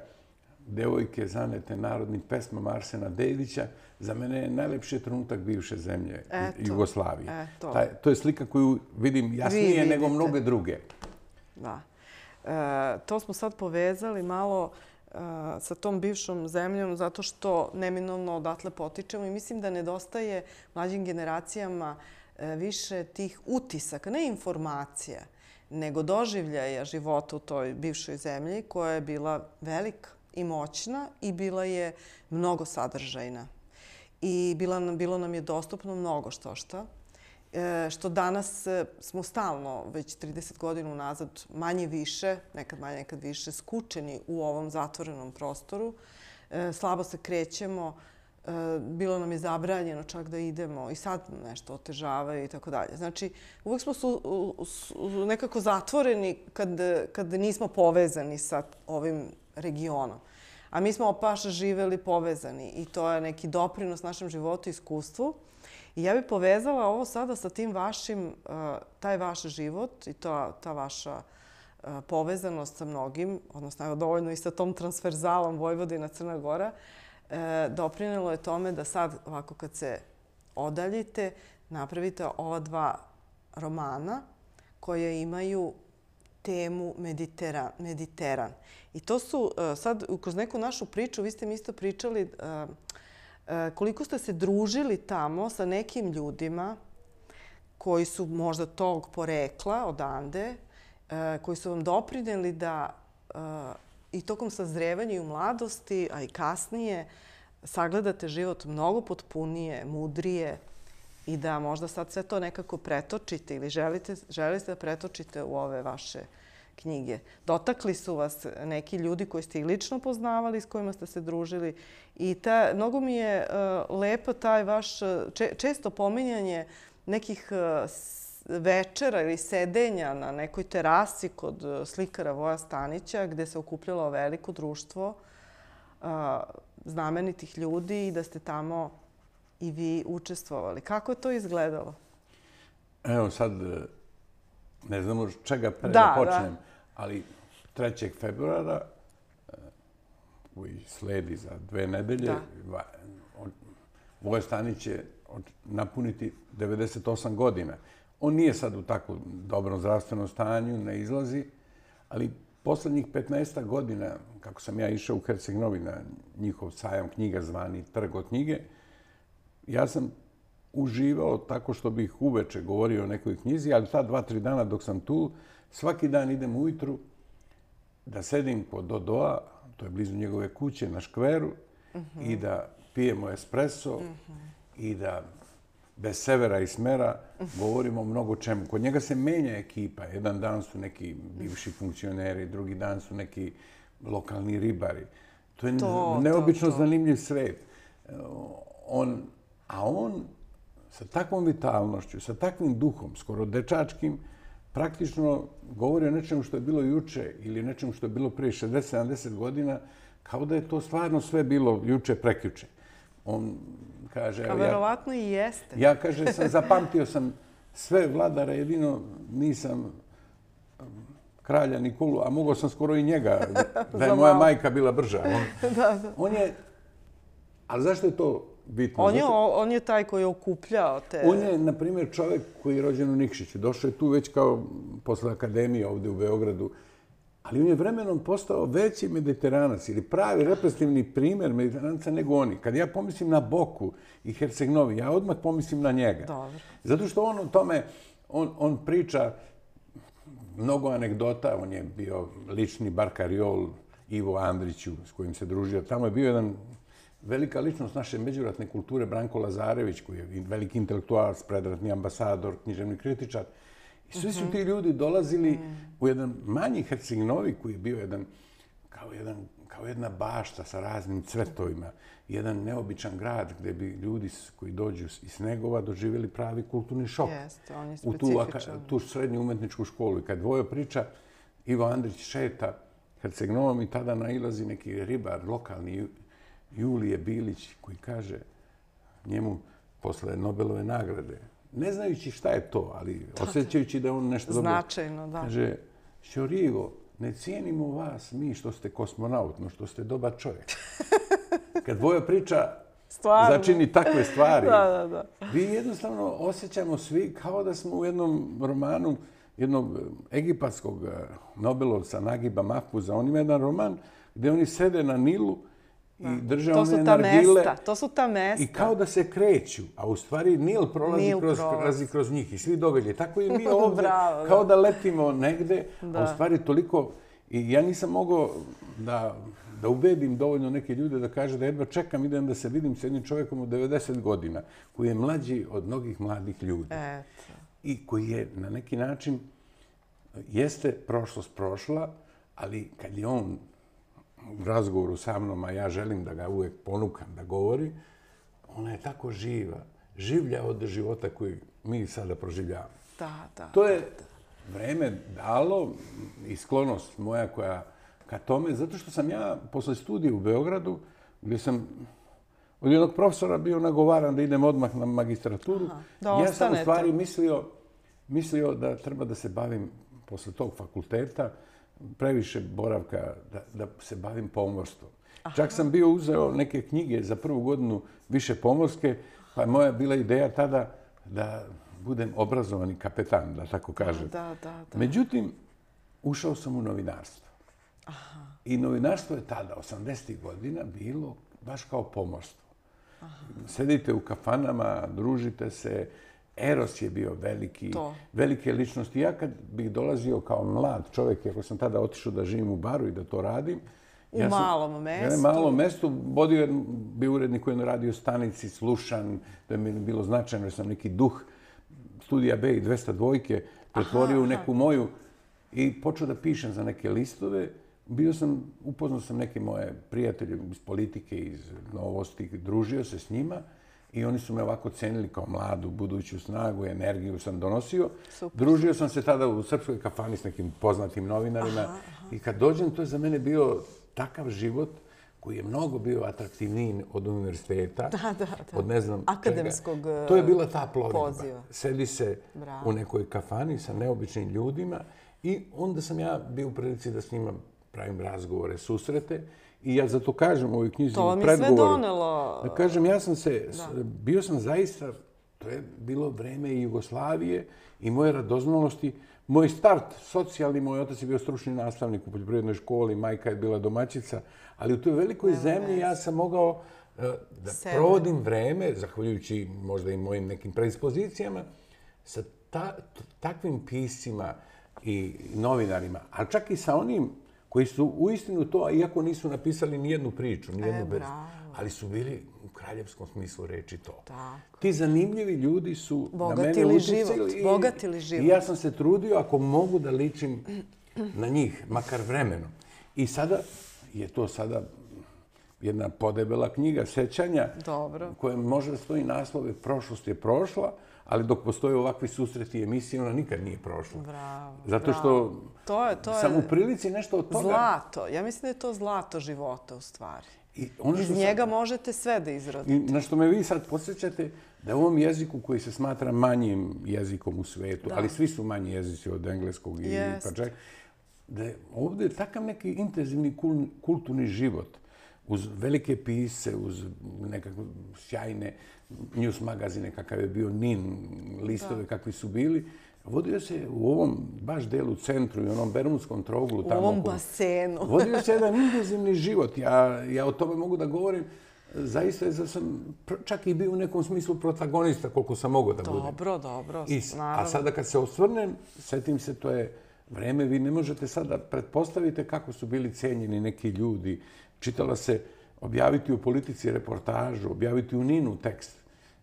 B: devojke zanete narodnim pesmama Arsena Dedića, za mene je najlepši trenutak bivše zemlje Eto. Jugoslavije. Eto. Taj, to je slika koju vidim jasnije nego mnoge druge.
A: Da. E, to smo sad povezali malo e, sa tom bivšom zemljom zato što neminovno odatle potičemo i mislim da nedostaje mlađim generacijama e, više tih utisaka, ne informacija, nego doživljaja života u toj bivšoj zemlji koja je bila velika i moćna i bila je mnogo sadržajna. I bila, bilo nam je dostupno mnogo što šta e, što danas e, smo stalno, već 30 godina unazad, manje više, nekad manje, nekad više, skučeni u ovom zatvorenom prostoru. E, slabo se krećemo, e, bilo nam je zabranjeno čak da idemo i sad nešto otežavaju i tako dalje. Znači, uvijek smo su, nekako zatvoreni kad, kad nismo povezani sa ovim regionom. A mi smo opaša živeli povezani i to je neki doprinos našem životu i iskustvu. I ja bih povezala ovo sada sa tim vašim, eh, taj vaš život i ta, ta vaša eh, povezanost sa mnogim, odnosno evo dovoljno i sa tom transferzalom Vojvodina Crna Gora, eh, doprinelo je tome da sad, ovako kad se odaljite, napravite ova dva romana koje imaju temu Mediteran. Mediteran. I to su, sad, kroz neku našu priču, vi ste mi isto pričali, E, koliko ste se družili tamo sa nekim ljudima koji su možda tog porekla odande, e, koji su vam doprinjeli da e, i tokom sazrevanja i u mladosti, a i kasnije, sagledate život mnogo potpunije, mudrije i da možda sad sve to nekako pretočite ili želite, želite da pretočite u ove vaše knjige. Dotakli su vas neki ljudi koji ste i lično poznavali, s kojima ste se družili. I ta, mnogo mi je uh, lepo taj vaš če, često pominjanje nekih uh, večera ili sedenja na nekoj terasi kod slikara Voja Stanića, gde se okupljalo veliko društvo uh, znamenitih ljudi i da ste tamo i vi učestvovali. Kako je to izgledalo?
B: Evo sad, ne znam od čega pre da, da počnem. Da ali 3. februara eh, koji sledi za dve nedelje, Voje Stanić će napuniti 98 godina. On nije sad u tako dobrom zdravstvenom stanju, ne izlazi, ali poslednjih 15 godina, kako sam ja išao u Herceg Novi na njihov sajam knjiga zvani Trg od knjige, ja sam uživao tako što bih uveče govorio o nekoj knjizi, ali ta dva, tri dana dok sam tu, svaki dan idem ujutru da sedim kod Dodoa, to je blizu njegove kuće, na škveru, i da pijemo espresso i da bez severa i smera govorimo mnogo čemu. Kod njega se menja ekipa. Jedan dan su neki bivši funkcioneri, drugi dan su neki lokalni ribari. To je neobično zanimljiv svet. On, a on sa takvom vitalnošću, sa takvim duhom, skoro dečačkim, praktično govori o nečemu što je bilo juče ili nečemu što je bilo prije 60-70 godina, kao da je to stvarno sve bilo juče, prekjuče. On kaže...
A: A verovatno i jeste.
B: Ja, kaže, sam zapamtio sam sve vladare, jedino nisam um, kralja Nikolu, a mogao sam skoro i njega, *laughs* da je moja majka bila brža. On, *laughs* da, da. on je... Ali zašto je to bitno.
A: On je, on je taj koji je okupljao te...
B: On je, na primjer, čovjek koji je rođen u Nikšiću. Došao je tu već kao posle akademije ovdje u Beogradu. Ali on je vremenom postao veći mediteranac ili pravi represivni primjer mediteranca nego oni. Kad ja pomislim na Boku i Herceg-Novi, ja odmah pomislim na njega. Dobro. Zato što on o tome, on, on priča mnogo anegdota. On je bio lični barkariol Ivo Andriću s kojim se družio. Tamo je bio jedan velika ličnost naše međuratne kulture, Branko Lazarević, koji je veliki intelektualac, predratni ambasador, književni kritičar. I svi su mhm. ti ljudi dolazili u jedan manji Herceg-Novi, koji je bio jedan, kao, jedan, kao jedna bašta sa raznim cvetovima, jedan neobičan grad gdje bi ljudi koji dođu iz Snegova doživjeli pravi kulturni šok.
A: Jeste, on je
B: U tu, tu srednju umetničku školu. I kad Vojo priča, Ivo Andrić šeta Herceg-Novom i tada nailazi neki ribar, lokalni Julije Bilić koji kaže njemu posle Nobelove nagrade, ne znajući šta je to, ali osjećajući da on nešto dobro...
A: Značajno, da.
B: Kaže, Šorivo, ne cijenimo vas mi što ste kosmonaut, no što ste dobar čovjek. *laughs* Kad Vojo priča, Stvarno. začini takve stvari.
A: da, da, da.
B: Vi jednostavno osjećamo svi kao da smo u jednom romanu jednog egipatskog eh, Nobelovca Nagiba Mahfuza. On ima jedan roman gdje oni sede na Nilu i drže to one nargile.
A: To su ta mesta.
B: I kao da se kreću, a u stvari Nil prolazi, Nil kroz, prolazi kroz njih i svi događaju. Tako i mi *laughs* ovdje, Bravo, kao da. da letimo negde, da. a u stvari toliko... I ja nisam mogao da da ubedim dovoljno neke ljude da kaže da jedva čekam, idem da se vidim s jednim čovjekom od 90 godina, koji je mlađi od mnogih mladih ljudi.
A: Eto.
B: I koji je na neki način, jeste prošlost prošla, ali kad je on u razgovoru sa mnom, a ja želim da ga uvek ponukam da govori, ona je tako živa, življa od života koji mi sada proživljavamo.
A: Da, da.
B: To je vreme dalo i sklonost moja koja ka tome, zato što sam ja posle studija u Beogradu, gdje sam od jednog profesora bio nagovaran da idem odmah na magistraturu, Aha, da ja sam u stvari mislio, mislio da treba da se bavim posle tog fakulteta, previše boravka da, da se bavim pomorstvom. Aha. Čak sam bio uzeo neke knjige za prvu godinu više pomorske, pa moja bila ideja tada da budem obrazovani kapetan, da tako kažem.
A: Da, da, da.
B: Međutim, ušao sam u novinarstvo. Aha. I novinarstvo je tada, 80. godina, bilo baš kao pomorstvo. Aha. Sedite u kafanama, družite se. Eros je bio veliki, to. velike ličnosti. Ja kad bih dolazio kao mlad čovjek, ako sam tada otišao da živim u baru i da to radim,
A: U ja sam, malom mestu.
B: U malom mestu. Bodio je bio urednik koji je na radio stanici, slušan, da mi je bilo značajno, jer sam neki duh studija B i 200 dvojke pretvorio u neku moju i počeo da pišem za neke listove. Bio sam, upoznao sam neke moje prijatelje iz politike, iz novosti, družio se s njima i oni su me ovako cenili kao mladu, buduću snagu energiju sam donosio. Super. Družio sam se tada u srpskoj kafani s nekim poznatim novinarima aha, aha. i kad dođem, to je za mene bio takav život koji je mnogo bio atraktivniji od univerziteta,
A: da, da, da.
B: od ne znam
A: Akademskog
B: čega. To je bila ta plovidba.
A: Poziva.
B: Sedi se
A: Bravo.
B: u nekoj kafani sa neobičnim ljudima i onda sam ja bio u prilici da s njima pravim razgovore, susrete. I ja zato kažem u ovoj knjizi
A: to
B: u predgovoru.
A: To mi sve donelo.
B: Da kažem, ja sam se, da. bio sam zaista, to je bilo vreme i Jugoslavije i moje radoznalosti. Moj start socijalni, moj otac je bio stručni nastavnik u poljoprivrednoj školi, majka je bila domaćica, ali u toj velikoj zemlji ja sam mogao uh, da Sebe. provodim vreme, zahvaljujući možda i mojim nekim predispozicijama, sa ta, takvim piscima i novinarima, ali čak i sa onim koji su u istinu to, iako nisu napisali ni jednu priču, ni jednu e, ali su bili u kraljevskom smislu reči to.
A: Tako.
B: Ti zanimljivi ljudi su
A: bogatili
B: na mene
A: život, i, bogatili život.
B: I ja sam se trudio ako mogu da ličim na njih, makar vremenom. I sada je to sada jedna podebela knjiga sećanja
A: Dobro.
B: koja može da stoji naslove Prošlost je prošla, ali dok postoje ovakvi susreti i emisije, ona nikad nije prošla.
A: Bravo,
B: Zato što to je, to je sam u prilici nešto od toga...
A: Zlato. Ja mislim da je to zlato života u stvari. I ono Iz njega sam, možete sve da izrodite.
B: I na što me vi sad podsjećate, da u ovom jeziku koji se smatra manjim jezikom u svetu, da. ali svi su manji jezici od engleskog i yes. pa čak, da je ovdje takav neki intenzivni kulturni život uz velike pise, uz nekakve sjajne news magazine kakav je bio NIN, listove da. kakvi su bili, vodio se u ovom baš delu centru i onom Bermudskom troglu.
A: Tamo u ovom basenu. *laughs*
B: vodio se jedan intenzivni život. Ja, ja o tome mogu da govorim. Zaista je, sam čak i bio u nekom smislu protagonista koliko sam mogao da budem.
A: Dobro, dobro.
B: I, a sada kad se osvrnem, setim se, to je vreme, vi ne možete sada pretpostavite kako su bili cijenjeni neki ljudi. Čitala se objaviti u politici reportažu, objaviti u Ninu tekst.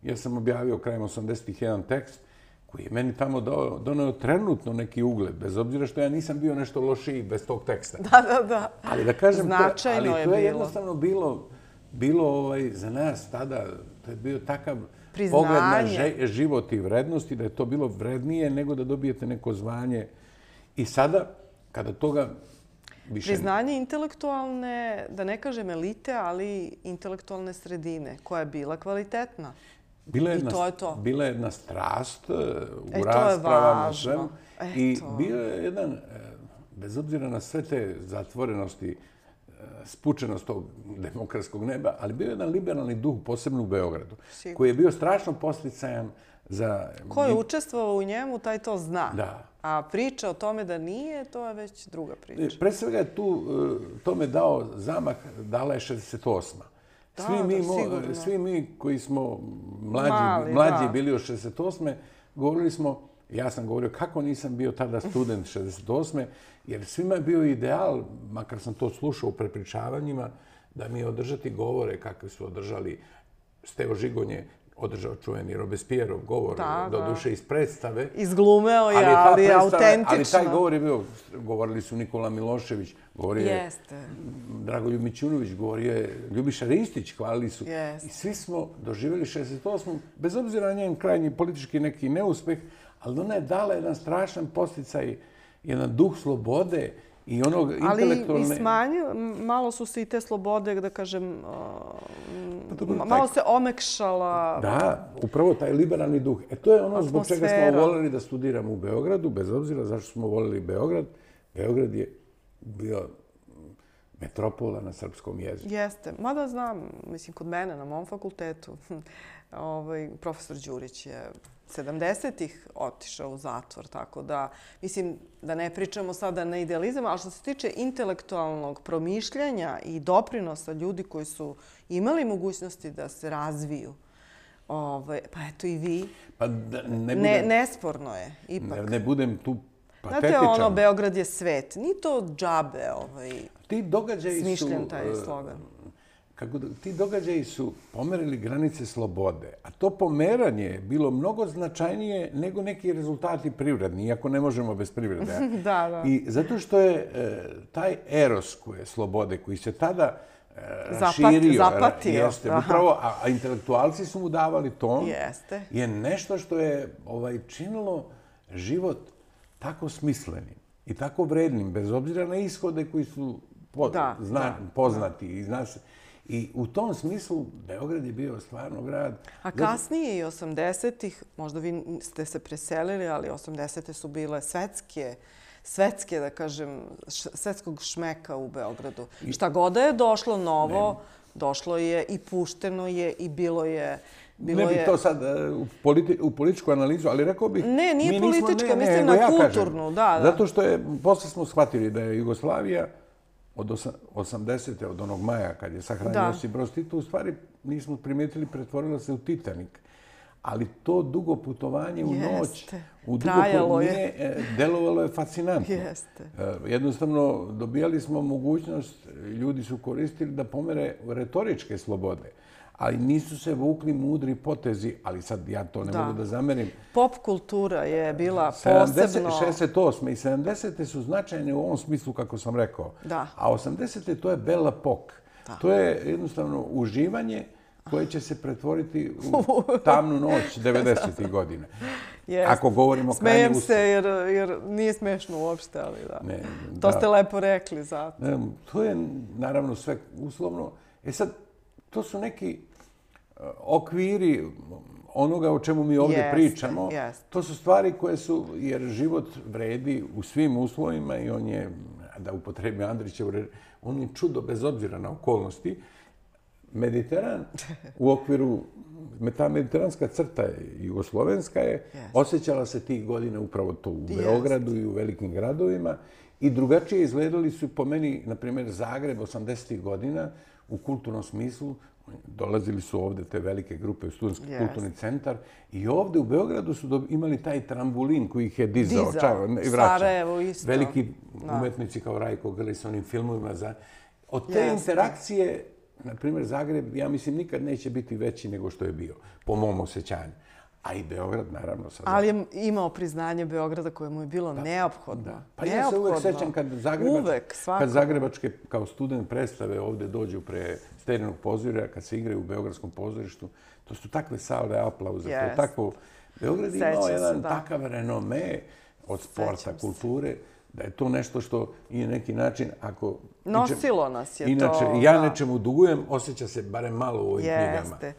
B: Ja sam objavio krajem 80-ih jedan tekst koji je meni tamo do, donio trenutno neki ugled, bez obzira što ja nisam bio nešto lošiji bez tog teksta.
A: Da, da, da.
B: Ali da kažem,
A: Značajno
B: to, ali to
A: je,
B: je jednostavno bilo, bilo ovaj, za nas tada, to je bio takav
A: Priznanje.
B: pogled na že, život i vrednosti, da je to bilo vrednije nego da dobijete neko zvanje. I sada, kada toga više...
A: Priznanje intelektualne, da ne kažem elite, ali intelektualne sredine, koja je bila kvalitetna.
B: Bila je, jedna, to je to. bila je jedna strast e, u e, raspravama. Sve, I bio je jedan, e, bez obzira na sve te zatvorenosti, e, spučenost tog demokratskog neba, ali bio je jedan liberalni duh, posebno u Beogradu, Sigur. koji je bio strašno posticajan za...
A: Ko je učestvovao u njemu, taj to zna. Da. A priča o tome da nije, to je već druga priča.
B: Pre svega je tu, tome dao zamah, dala je 68 svi, mi, svi mi koji smo mlađi, Mali, mlađi bili od 68. govorili smo ja sam govorio kako nisam bio tada student 68. jer svima je bio ideal, makar sam to slušao u prepričavanjima, da mi održati govore kakve su održali Steo Žigonje, održao čuveni Robespierov govor, do duše iz predstave.
A: Izglumeo je, ali, ali je autentično.
B: Ali taj govor je bio, govorili su Nikola Milošević, govorio je Jeste. Dragoljub Mićunović, govorio je Ljubiša Ristić, hvalili su. Jeste. I svi smo doživjeli 68. bez obzira na njen krajnji politički neki neuspeh, ali ona je dala jedan strašan posticaj, jedan duh slobode, i onog intelektualne...
A: Ali i smanju, malo su se i te slobode, da kažem, pa malo se omekšala...
B: Da, upravo taj liberalni duh. E to je ono zbog čega smo voljeli da studiramo u Beogradu, bez obzira zašto smo voljeli Beograd. Beograd je bio metropola na srpskom jeziku.
A: Jeste. Mada znam, mislim, kod mene na mom fakultetu, *laughs* ovaj, profesor Đurić je 70-ih otišao u zatvor, tako da, mislim, da ne pričamo sada na idealizam, ali što se tiče intelektualnog promišljanja i doprinosa ljudi koji su imali mogućnosti da se razviju, ovaj, pa eto i vi, pa ne, budem, ne, nesporno je, ipak.
B: Ne, ne budem tu patetičan.
A: Znate, ono, Beograd je svet. Ni to džabe, ovaj,
B: Ti događaji
A: smišljen su, taj slogan
B: kako ti događaji su pomerili granice slobode, a to pomeranje je bilo mnogo značajnije nego neki rezultati privredni, iako ne možemo bez privrede. *laughs*
A: da, da.
B: I zato što je e, taj eros koje slobode, koji se tada e, raširio,
A: zapatio,
B: jeste, upravo, a, a intelektualci su mu davali ton, jeste. je nešto što je ovaj činilo život tako smislenim i tako vrednim, bez obzira na ishode koji su po, da, zna, da, poznati. Da. I zna se, I u tom smislu Beograd je bio stvarno grad.
A: A kasnije i 80-ih, možda vi ste se preselili, ali 80-te su bile svetske, svetske, da kažem, svetskog šmeka u Beogradu. I... Šta god je došlo novo, ne. došlo je i pušteno je i bilo je...
B: Bilo ne bih to sad e, u, politi u političku analizu, ali rekao bih...
A: Ne, nije politička, mislim na ja kulturnu, kažem, da,
B: da. Zato što je, posle smo shvatili da je Jugoslavija, od 80. od onog maja kad je sahranio Josip Broz Tito, u stvari nismo primijetili, pretvorilo se u Titanik. Ali to dugo putovanje u noć, u dugo putovanje, delovalo je fascinantno. Jeste. E, jednostavno, dobijali smo mogućnost, ljudi su koristili da pomere retoričke slobode ali nisu se vukli mudri potezi, ali sad ja to ne da. mogu da zamerim.
A: Pop kultura je bila posebno...
B: 68. i 70. su značajne u ovom smislu, kako sam rekao. Da. A 80. to je Bella Pok. Da. To je jednostavno uživanje koje će se pretvoriti u *laughs* tamnu noć 90. *laughs* godine. Yes. Ako govorimo
A: Smejem se jer, jer nije smešno uopšte, ali da. Ne, to da. ste lepo rekli zato. Ne,
B: to je naravno sve uslovno. E sad, to su neki okviri onoga o čemu mi ovdje pričamo, to su stvari koje su, jer život vredi u svim uslovima i on je, da upotrebi Andrićev, on je čudo bez obzira na okolnosti. Mediteran u okviru, ta mediteranska crta jugoslovenska je, osjećala se tih godina upravo to u Beogradu i u velikim gradovima i drugačije izgledali su po meni, na primjer, Zagreb 80. godina u kulturnom smislu, dolazili su ovde te velike grupe u Studenski yes. kulturni centar i ovde u Beogradu su imali taj trambulin koji ih je dizao, dizao. Čao, i vraćao.
A: Sarajevo isto.
B: Veliki umetnici kao Rajko Grli sa onim filmovima. Za... Od te yes. interakcije, na primjer, Zagreb, ja mislim, nikad neće biti veći nego što je bio, po mom osjećanju. A i Beograd, naravno. Sad
A: Ali je imao priznanje Beograda koje mu je bilo da, neophodno. Da.
B: Pa ja se uvek sećam kad, Zagrebač, uvek, kad Zagrebačke kao student predstave ovde dođu pre sterinog pozorja, kad se igraju u Beogradskom pozorištu, to su takve salve aplauze. Yes. To je tako... Beograd je imao jedan da. takav renome od sporta, kulture, da je to nešto što je neki način, ako
A: Nosilo nas je
B: Inače, to. Inače, ja nečemu dugujem, osjeća se barem malo u ovim knjigama. Jeste.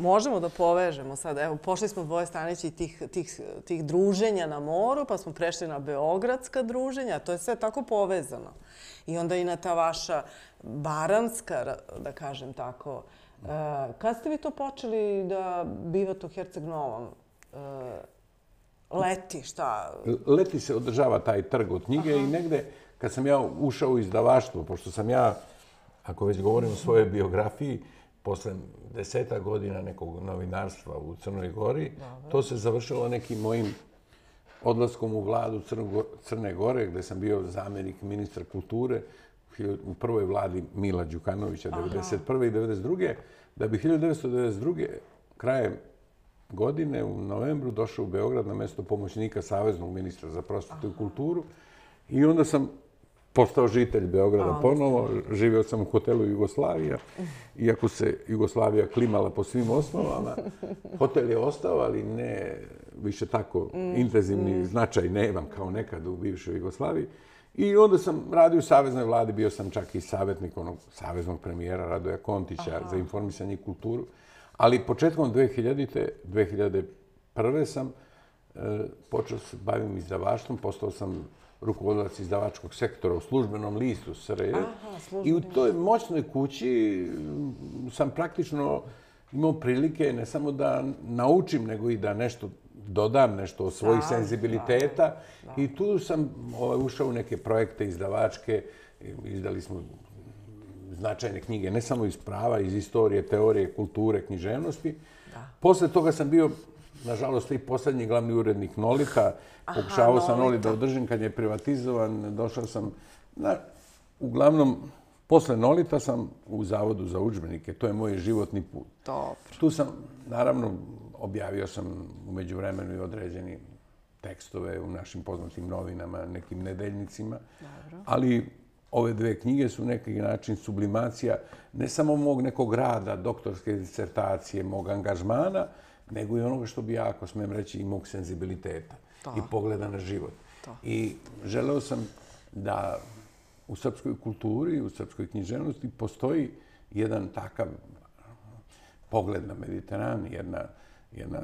A: Možemo da povežemo sad. Evo, pošli smo dvoje stanići tih, tih, tih druženja na moru, pa smo prešli na beogradska druženja. To je sve tako povezano. I onda i na ta vaša baranska, da kažem tako. E, kad ste vi to počeli da bivate u Herceg Novom? Leti, šta?
B: Leti se održava taj trg od knjige i negde kad sam ja ušao u izdavaštvo, pošto sam ja, ako već govorim o svojoj biografiji, posle deseta godina nekog novinarstva u Crnoj Gori, to se završilo nekim mojim odlaskom u vladu Crne Gore, gde sam bio zamjenik ministra kulture u prvoj vladi Mila Đukanovića, 1991. i 1992. Da bi 1992. krajem godine u novembru došao u Beograd na mesto pomoćnika Saveznog ministra za prosvetu i kulturu. I onda sam postao žitelj Beograda ponovo. Živio sam u hotelu Jugoslavija. Iako se Jugoslavija klimala po svim osnovama, hotel je ostao, ali ne više tako intenzivni značaj nemam kao nekad u bivšoj Jugoslaviji. I onda sam radio u Saveznoj vladi, bio sam čak i savjetnik onog saveznog premijera Radoja Kontića za informisanje i kulturu. Ali početkom 2000-te, 2001. sam e, počeo se bavim izdavaštvom, postao sam rukovodilac izdavačkog sektora u službenom listu SRJ. I u toj moćnoj kući sam praktično imao prilike ne samo da naučim, nego i da nešto dodam, nešto od svojih senzibiliteta. I tu sam ovaj, ušao u neke projekte izdavačke. Izdali smo značajne knjige, ne samo iz prava, iz istorije, teorije, kulture, književnosti. Posle toga sam bio, nažalost, i posljednji glavni urednik Nolita. Pokušavao sam Nolit da održim kad je privatizovan. Došao sam, na, uglavnom, posle Nolita sam u Zavodu za učbenike. To je moj životni put.
A: Dobro.
B: Tu sam, naravno, objavio sam umeđu vremenu i određeni tekstove u našim poznatim novinama, nekim nedeljnicima. Dobro. Ali ove dve knjige su neki način sublimacija ne samo mog nekog rada, doktorske disertacije, mog angažmana, nego i onoga što bi ja, ako smijem reći, i mog senzibiliteta i pogleda na život. I želeo sam da u srpskoj kulturi, u srpskoj književnosti postoji jedan takav pogled na Mediteran, jedna, jedna,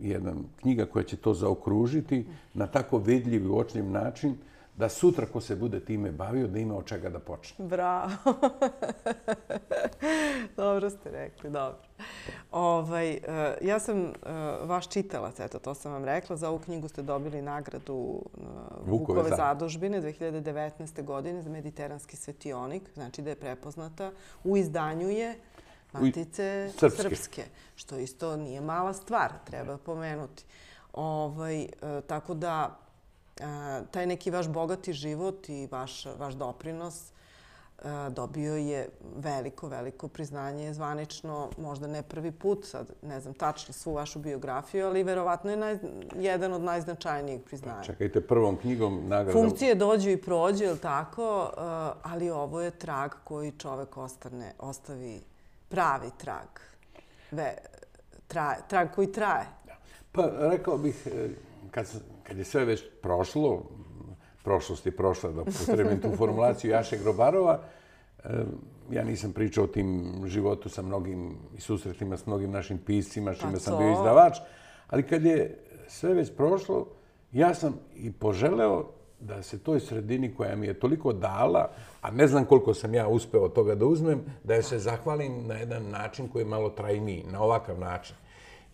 B: jedna knjiga koja će to zaokružiti na tako vidljiv i uočljiv način, da sutra ko se bude time bavio, da ima od čega da počne.
A: Bravo. *laughs* dobro ste rekli, dobro. Ovaj, uh, ja sam uh, vaš čitalac, eto, to sam vam rekla. Za ovu knjigu ste dobili nagradu uh, Vukove, Vukove zadužbine 2019. godine za mediteranski svetionik, znači da je prepoznata. U izdanju je Matice srpske. srpske, što isto nije mala stvar, treba pomenuti. Ovaj, tako da, taj neki vaš bogati život i vaš, vaš doprinos dobio je veliko, veliko priznanje zvanično, možda ne prvi put, sad ne znam tačno svu vašu biografiju, ali verovatno je naj, jedan od najznačajnijih priznanja.
B: Čekajte, prvom knjigom nagrada...
A: Funkcije dođu i prođu, je tako? Ali ovo je trag koji čovek ostane, ostavi pravi trag. Ve, traje, trag koji traje.
B: Pa rekao bih, e, kad, kad je sve već prošlo, prošlost je prošla, da potrebim tu formulaciju Jaše Grobarova, ja nisam pričao o tim životu sa mnogim i susretima s mnogim našim piscima, čime pa sam bio izdavač, ali kad je sve već prošlo, ja sam i poželeo da se toj sredini koja mi je toliko dala, a ne znam koliko sam ja uspeo od toga da uzmem, da je se zahvalim na jedan način koji je malo trajniji, na ovakav način.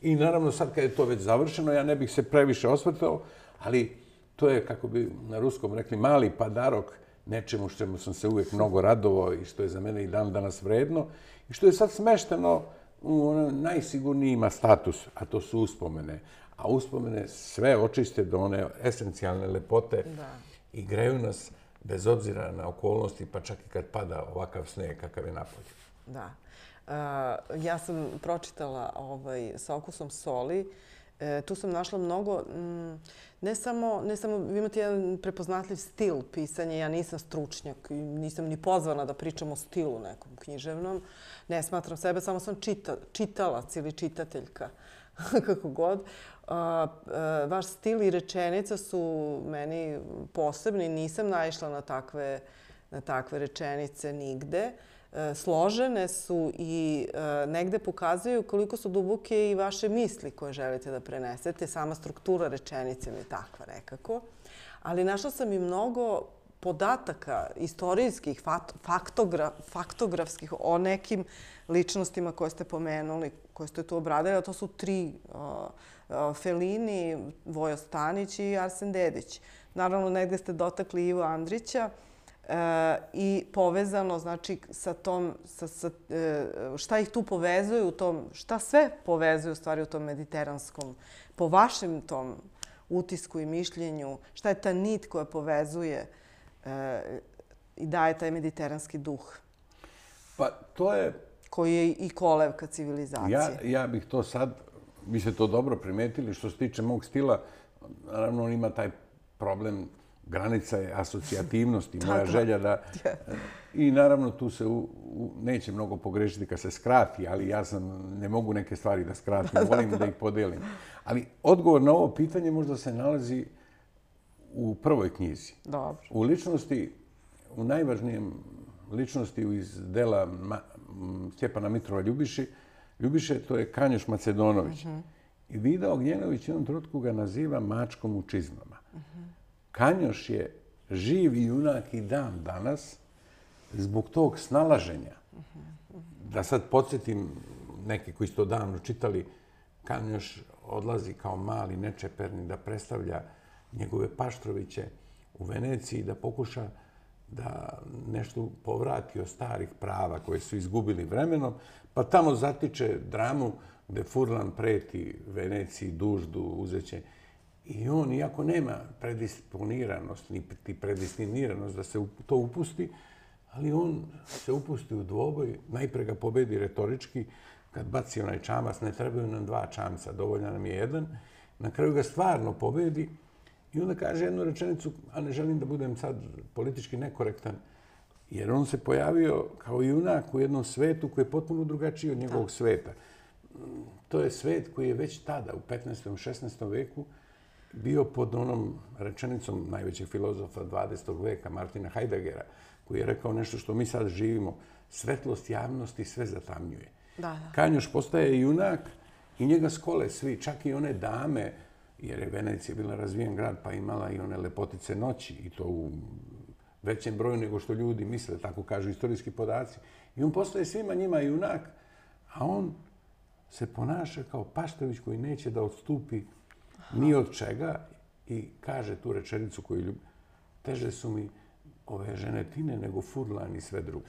B: I naravno sad kad je to već završeno, ja ne bih se previše osvrtao, ali to je, kako bi na ruskom rekli, mali padarok nečemu što sam se uvijek mnogo radovao i što je za mene i dan danas vredno i što je sad smešteno u ono najsigurniji ima status, a to su uspomene. A uspomene sve očiste do one esencijalne lepote i greju nas bez obzira na okolnosti, pa čak i kad pada ovakav sneg kakav je napolje.
A: Da. Ja sam pročitala ovaj, sa okusom soli. E, tu sam našla mnogo, mm, ne samo, ne samo, vi imate jedan prepoznatljiv stil pisanja, ja nisam stručnjak i nisam ni pozvana da pričam o stilu nekom književnom. Ne smatram sebe, samo sam čita, čitalac ili čitateljka, *laughs* kako god. A, a, vaš stil i rečenica su meni posebni, nisam naišla na takve, na takve rečenice nigde. E, složene su i e, negde pokazuju koliko su duboke i vaše misli koje želite da prenesete. Sama struktura rečenice mi je takva nekako. Ali našla sam i mnogo podataka istorijskih, faktografskih o nekim ličnostima koje ste pomenuli, koje ste tu obradili, a to su tri Felini, Vojo Stanić i Arsen Dedić. Naravno, negde ste dotakli Ivo Andrića. E, i povezano znači sa tom sa, sa, e, šta ih tu povezuje u tom šta sve povezuje u stvari u tom mediteranskom po vašem tom utisku i mišljenju? Šta je ta nit koja povezuje e, i daje taj mediteranski duh?
B: Pa to je...
A: Koji je i kolevka civilizacije.
B: Ja, ja bih to sad, vi ste to dobro primetili, što se tiče mog stila, naravno on ima taj problem granica je asocijativnosti, moja želja da... I naravno tu se u, u, neće mnogo pogrešiti kad se skrati, ali ja sam, ne mogu neke stvari da skratim, *laughs* volim da ih podelim. Ali odgovor na ovo pitanje možda se nalazi u prvoj knjizi.
A: Dobro.
B: U ličnosti, u najvažnijem ličnosti iz dela Ma, Stjepana Mitrova Ljubiši, Ljubiše to je Kanjoš Macedonović. Uh mhm. -huh. I Vida Ognjenović jednom trutku ga naziva mačkom u čizmama. Uh -huh. Kanjoš je živ i junak i dan danas zbog tog snalaženja. Da sad podsjetim neke koji to davno čitali, Kanjoš odlazi kao mali nečeperni da predstavlja njegove Paštroviće u Veneciji da pokuša da nešto povrati od starih prava koje su izgubili vremenom, pa tamo zatiče dramu gde Furlan preti Veneciji duždu uzeće. I on, iako nema predisponiranost, ni predistiniranost da se to upusti, ali on se upusti u dvoboj, najpre ga pobedi retorički, kad baci onaj čamac, ne trebaju nam dva čamca, dovoljno nam je jedan, na kraju ga stvarno pobedi i onda kaže jednu rečenicu, a ne želim da budem sad politički nekorektan, jer on se pojavio kao junak u jednom svetu koji je potpuno drugačiji od njegovog sveta. To je svet koji je već tada, u 15. i 16. veku, bio pod onom rečenicom najvećeg filozofa 20. veka, Martina Heideggera, koji je rekao nešto što mi sad živimo. Svetlost javnosti sve zatamnjuje. Da, da. Kanjoš postaje junak i njega skole svi, čak i one dame, jer je Venecija bila razvijen grad, pa imala i one lepotice noći, i to u većem broju nego što ljudi misle, tako kažu istorijski podaci. I on postaje svima njima junak, a on se ponaša kao Paštović koji neće da odstupi ni od čega i kaže tu rečenicu koju ljubi. Teže su mi ove ženetine nego furlan i sve drugo.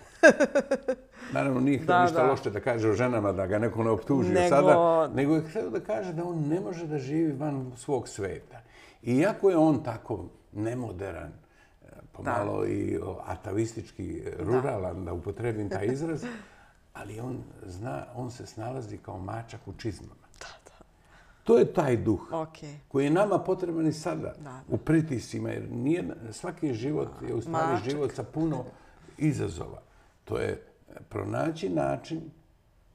B: *laughs* Naravno, nije htio ništa loše da kaže o ženama, da ga neko ne optužio nego... sada, nego je htio da kaže da on ne može da živi van svog sveta. Iako je on tako nemoderan, e, pomalo da. i atavistički ruralan, da. da upotrebim taj *laughs* izraz, ali on zna, on se snalazi kao mačak u čizmama. To je taj duh okay. koji je nama potreban i sada da. u pritisima. Jer nije, svaki život je u stvari Mačak. život sa puno izazova. To je pronaći način,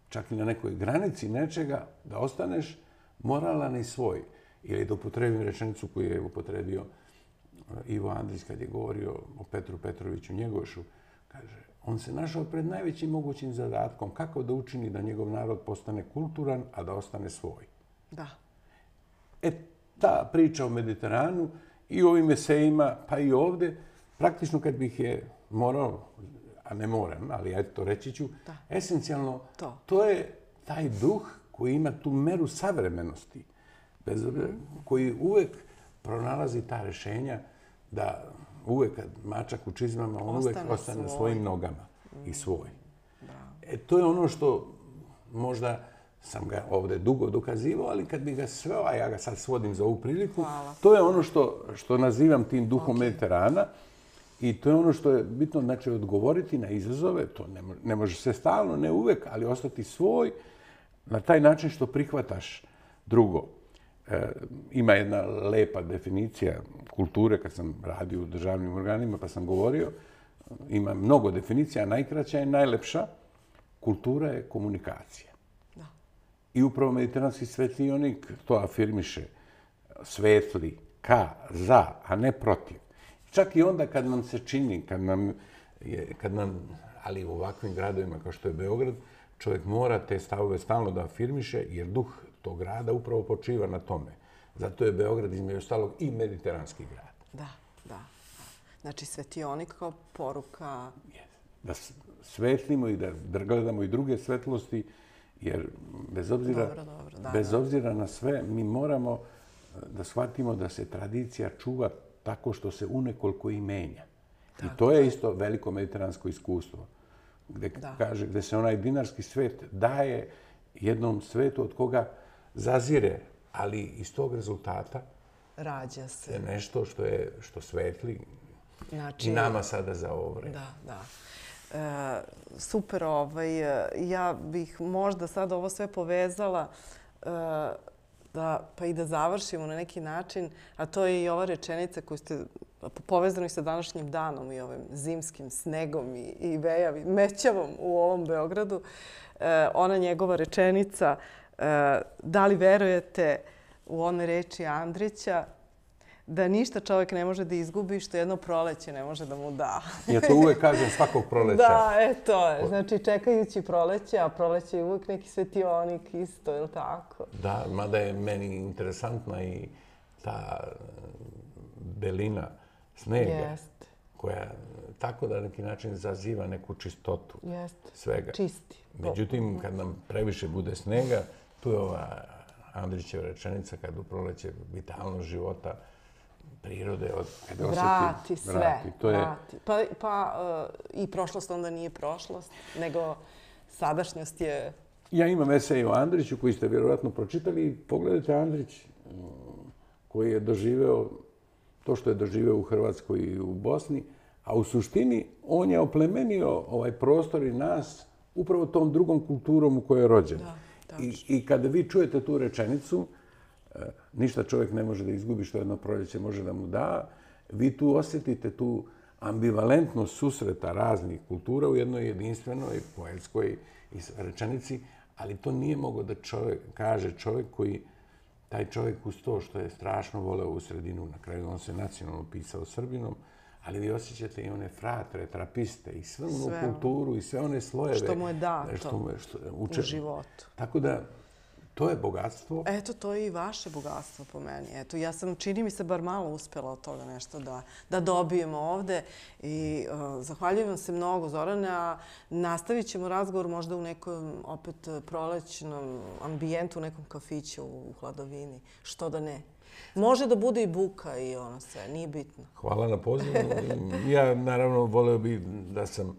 B: čak i na nekoj granici nečega, da ostaneš moralan i svoj. Ili da upotrebim rečenicu koju je upotrebio uh, Ivo Andrić kad je govorio o Petru Petroviću Njegošu. Kaže, on se našao pred najvećim mogućim zadatkom kako da učini da njegov narod postane kulturan, a da ostane svoj.
A: Da.
B: E, ta priča o Mediteranu i ovim esejima, pa i ovde, praktično kad bih je morao, a ne moram, ali ja to reći ću, da. esencijalno, to. to je taj duh koji ima tu meru savremenosti, bez, koji uvek pronalazi ta rešenja da uvek kad mačak u čizmama, on ostane uvek ostane svoj. svojim nogama i svoj. Da. E, to je ono što možda sam ga ovde dugo dokazivao, ali kad bi ga sveo, a ja ga sad svodim za ovu priliku, Hvala. to je ono što, što nazivam tim duhom okay. Mediterana. I to je ono što je bitno, znači, odgovoriti na izazove. To ne, ne može se stalno, ne uvek, ali ostati svoj na taj način što prihvataš drugo. E, ima jedna lepa definicija kulture, kad sam radio u državnim organima, pa sam govorio, ima mnogo definicija, najkraća je najlepša. Kultura je komunikacija. I upravo mediteranski svetlionik to afirmiše. Svetli, ka, za, a ne protiv. Čak i onda kad nam se čini, kad nam, je, kad nam ali u ovakvim gradovima kao što je Beograd, čovjek mora te stavove stalno da afirmiše, jer duh tog grada upravo počiva na tome. Zato je Beograd između ostalog i mediteranski grad.
A: Da, da. Znači svetionik kao poruka...
B: Da svetlimo i da gledamo i druge svetlosti, Jer bez obzira, dobro, dobro, da, bez obzira na sve, mi moramo eh, da shvatimo da se tradicija čuva tako što se unekoliko i menja. I to je isto veliko mediteransko iskustvo. Gde, kaže, gde se onaj dinarski svet daje jednom svetu od koga zazire, ali iz tog rezultata
A: rađa se.
B: Nešto što je što svetli znači, i nama sada za ovo vreme.
A: Da, da. E, super, ovaj, e, ja bih možda sad ovo sve povezala e, da, pa i da završimo na neki način, a to je i ova rečenica koju ste povezani sa današnjim danom i ovim zimskim snegom i, i vejavim mećavom u ovom Beogradu. E, ona njegova rečenica, e, da li verujete u one reči Andrića, da ništa čovjek ne može da izgubi što jedno proleće ne može da mu da. *laughs*
B: Ja to uvek kažem svakog proleća.
A: Da, e, to je. Znači, čekajući proleće, a proleće je uvek neki svetionik isto, je li tako?
B: Da, mada je meni interesantna i ta belina snega. Jeste. Koja tako da neki način zaziva neku čistotu
A: Jeste.
B: svega.
A: Čisti.
B: Međutim, kad nam previše bude snega, tu je ova Andrićeva rečenica kad u proleće vitalnost života prirode od
A: kada osjeti, vrati sve. Vrati. To je... vrati. Pa, pa uh, i prošlost onda nije prošlost, nego sadašnjost je...
B: Ja imam esej o Andriću koji ste vjerovatno pročitali. Pogledajte Andrić koji je doživeo to što je doživeo u Hrvatskoj i u Bosni, a u suštini on je oplemenio ovaj prostor i nas upravo tom drugom kulturom u kojoj je rođen. Da, I, I kada vi čujete tu rečenicu, ništa čovjek ne može da izgubi što jedno proljeće može da mu da. Vi tu osjetite tu ambivalentnost susreta raznih kultura u jednoj jedinstvenoj poetskoj rečenici, ali to nije mogo da čovjek kaže čovjek koji taj čovjek uz to što je strašno voleo u sredinu, na kraju on se nacionalno pisao Srbinom, ali vi osjećate i one fratre, trapiste i svu onu kulturu i sve one slojeve.
A: Što mu je dato što mu je, što, u životu.
B: Tako da, To je bogatstvo.
A: Eto, to je i vaše bogatstvo po meni. Eto, ja sam, čini mi se, bar malo uspjela od toga nešto da, da dobijemo ovde. I uh, zahvaljujem se mnogo, Zorane, a nastavit ćemo razgovor možda u nekom opet prolećnom ambijentu, u nekom kafiću u hladovini. Što da ne? Može da bude i buka i ono sve, nije bitno.
B: Hvala na pozivu. Ja naravno voleo bi da sam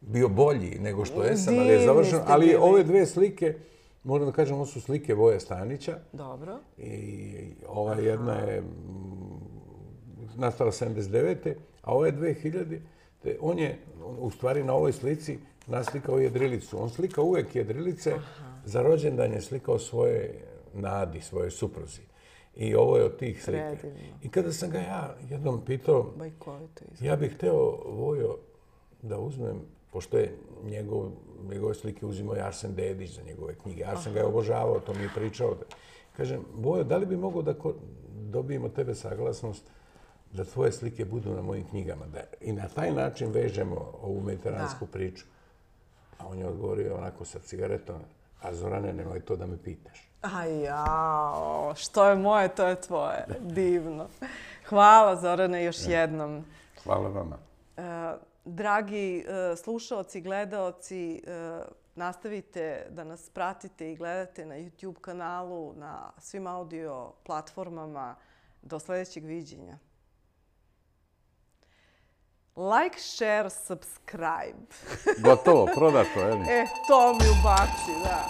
B: bio bolji nego što jesam, ali je završeno. Ali ove dve slike, Moram da kažem, ovo su slike Voja Stanića.
A: Dobro.
B: I ova jedna je nastala 79. A ova je 2000. Te on je, u stvari, na ovoj slici naslikao jedrilicu. On slika uvek jedrilice. Za rođendan je slikao svoje nadi, svoje supruzi. I ovo je od tih slika. Predivno. I kada sam ga ja jednom pitao, ja bih hteo Vojo da uzmem pošto je njegov, njegove slike uzimao Arsen Dedić za njegove knjige. Arsen ga je obožavao, to mi je pričao. Kažem, Bojo, da li bi mogo da dobijemo tebe saglasnost da tvoje slike budu na mojim knjigama? Da, I na taj način vežemo ovu mediteransku priču. A on je odgovorio onako sa cigaretom, a Zorane, nemoj to da me pitaš.
A: A jao, što je moje, to je tvoje. Divno. Hvala Zorane još jednom.
B: Hvala vama. Uh,
A: dragi uh, slušalci, gledaoci, uh, nastavite da nas pratite i gledate na YouTube kanalu, na svim audio platformama. Do sljedećeg viđenja. Like, share, subscribe.
B: Gotovo, prodato, je li? *laughs*
A: E, to mi ubaci, da.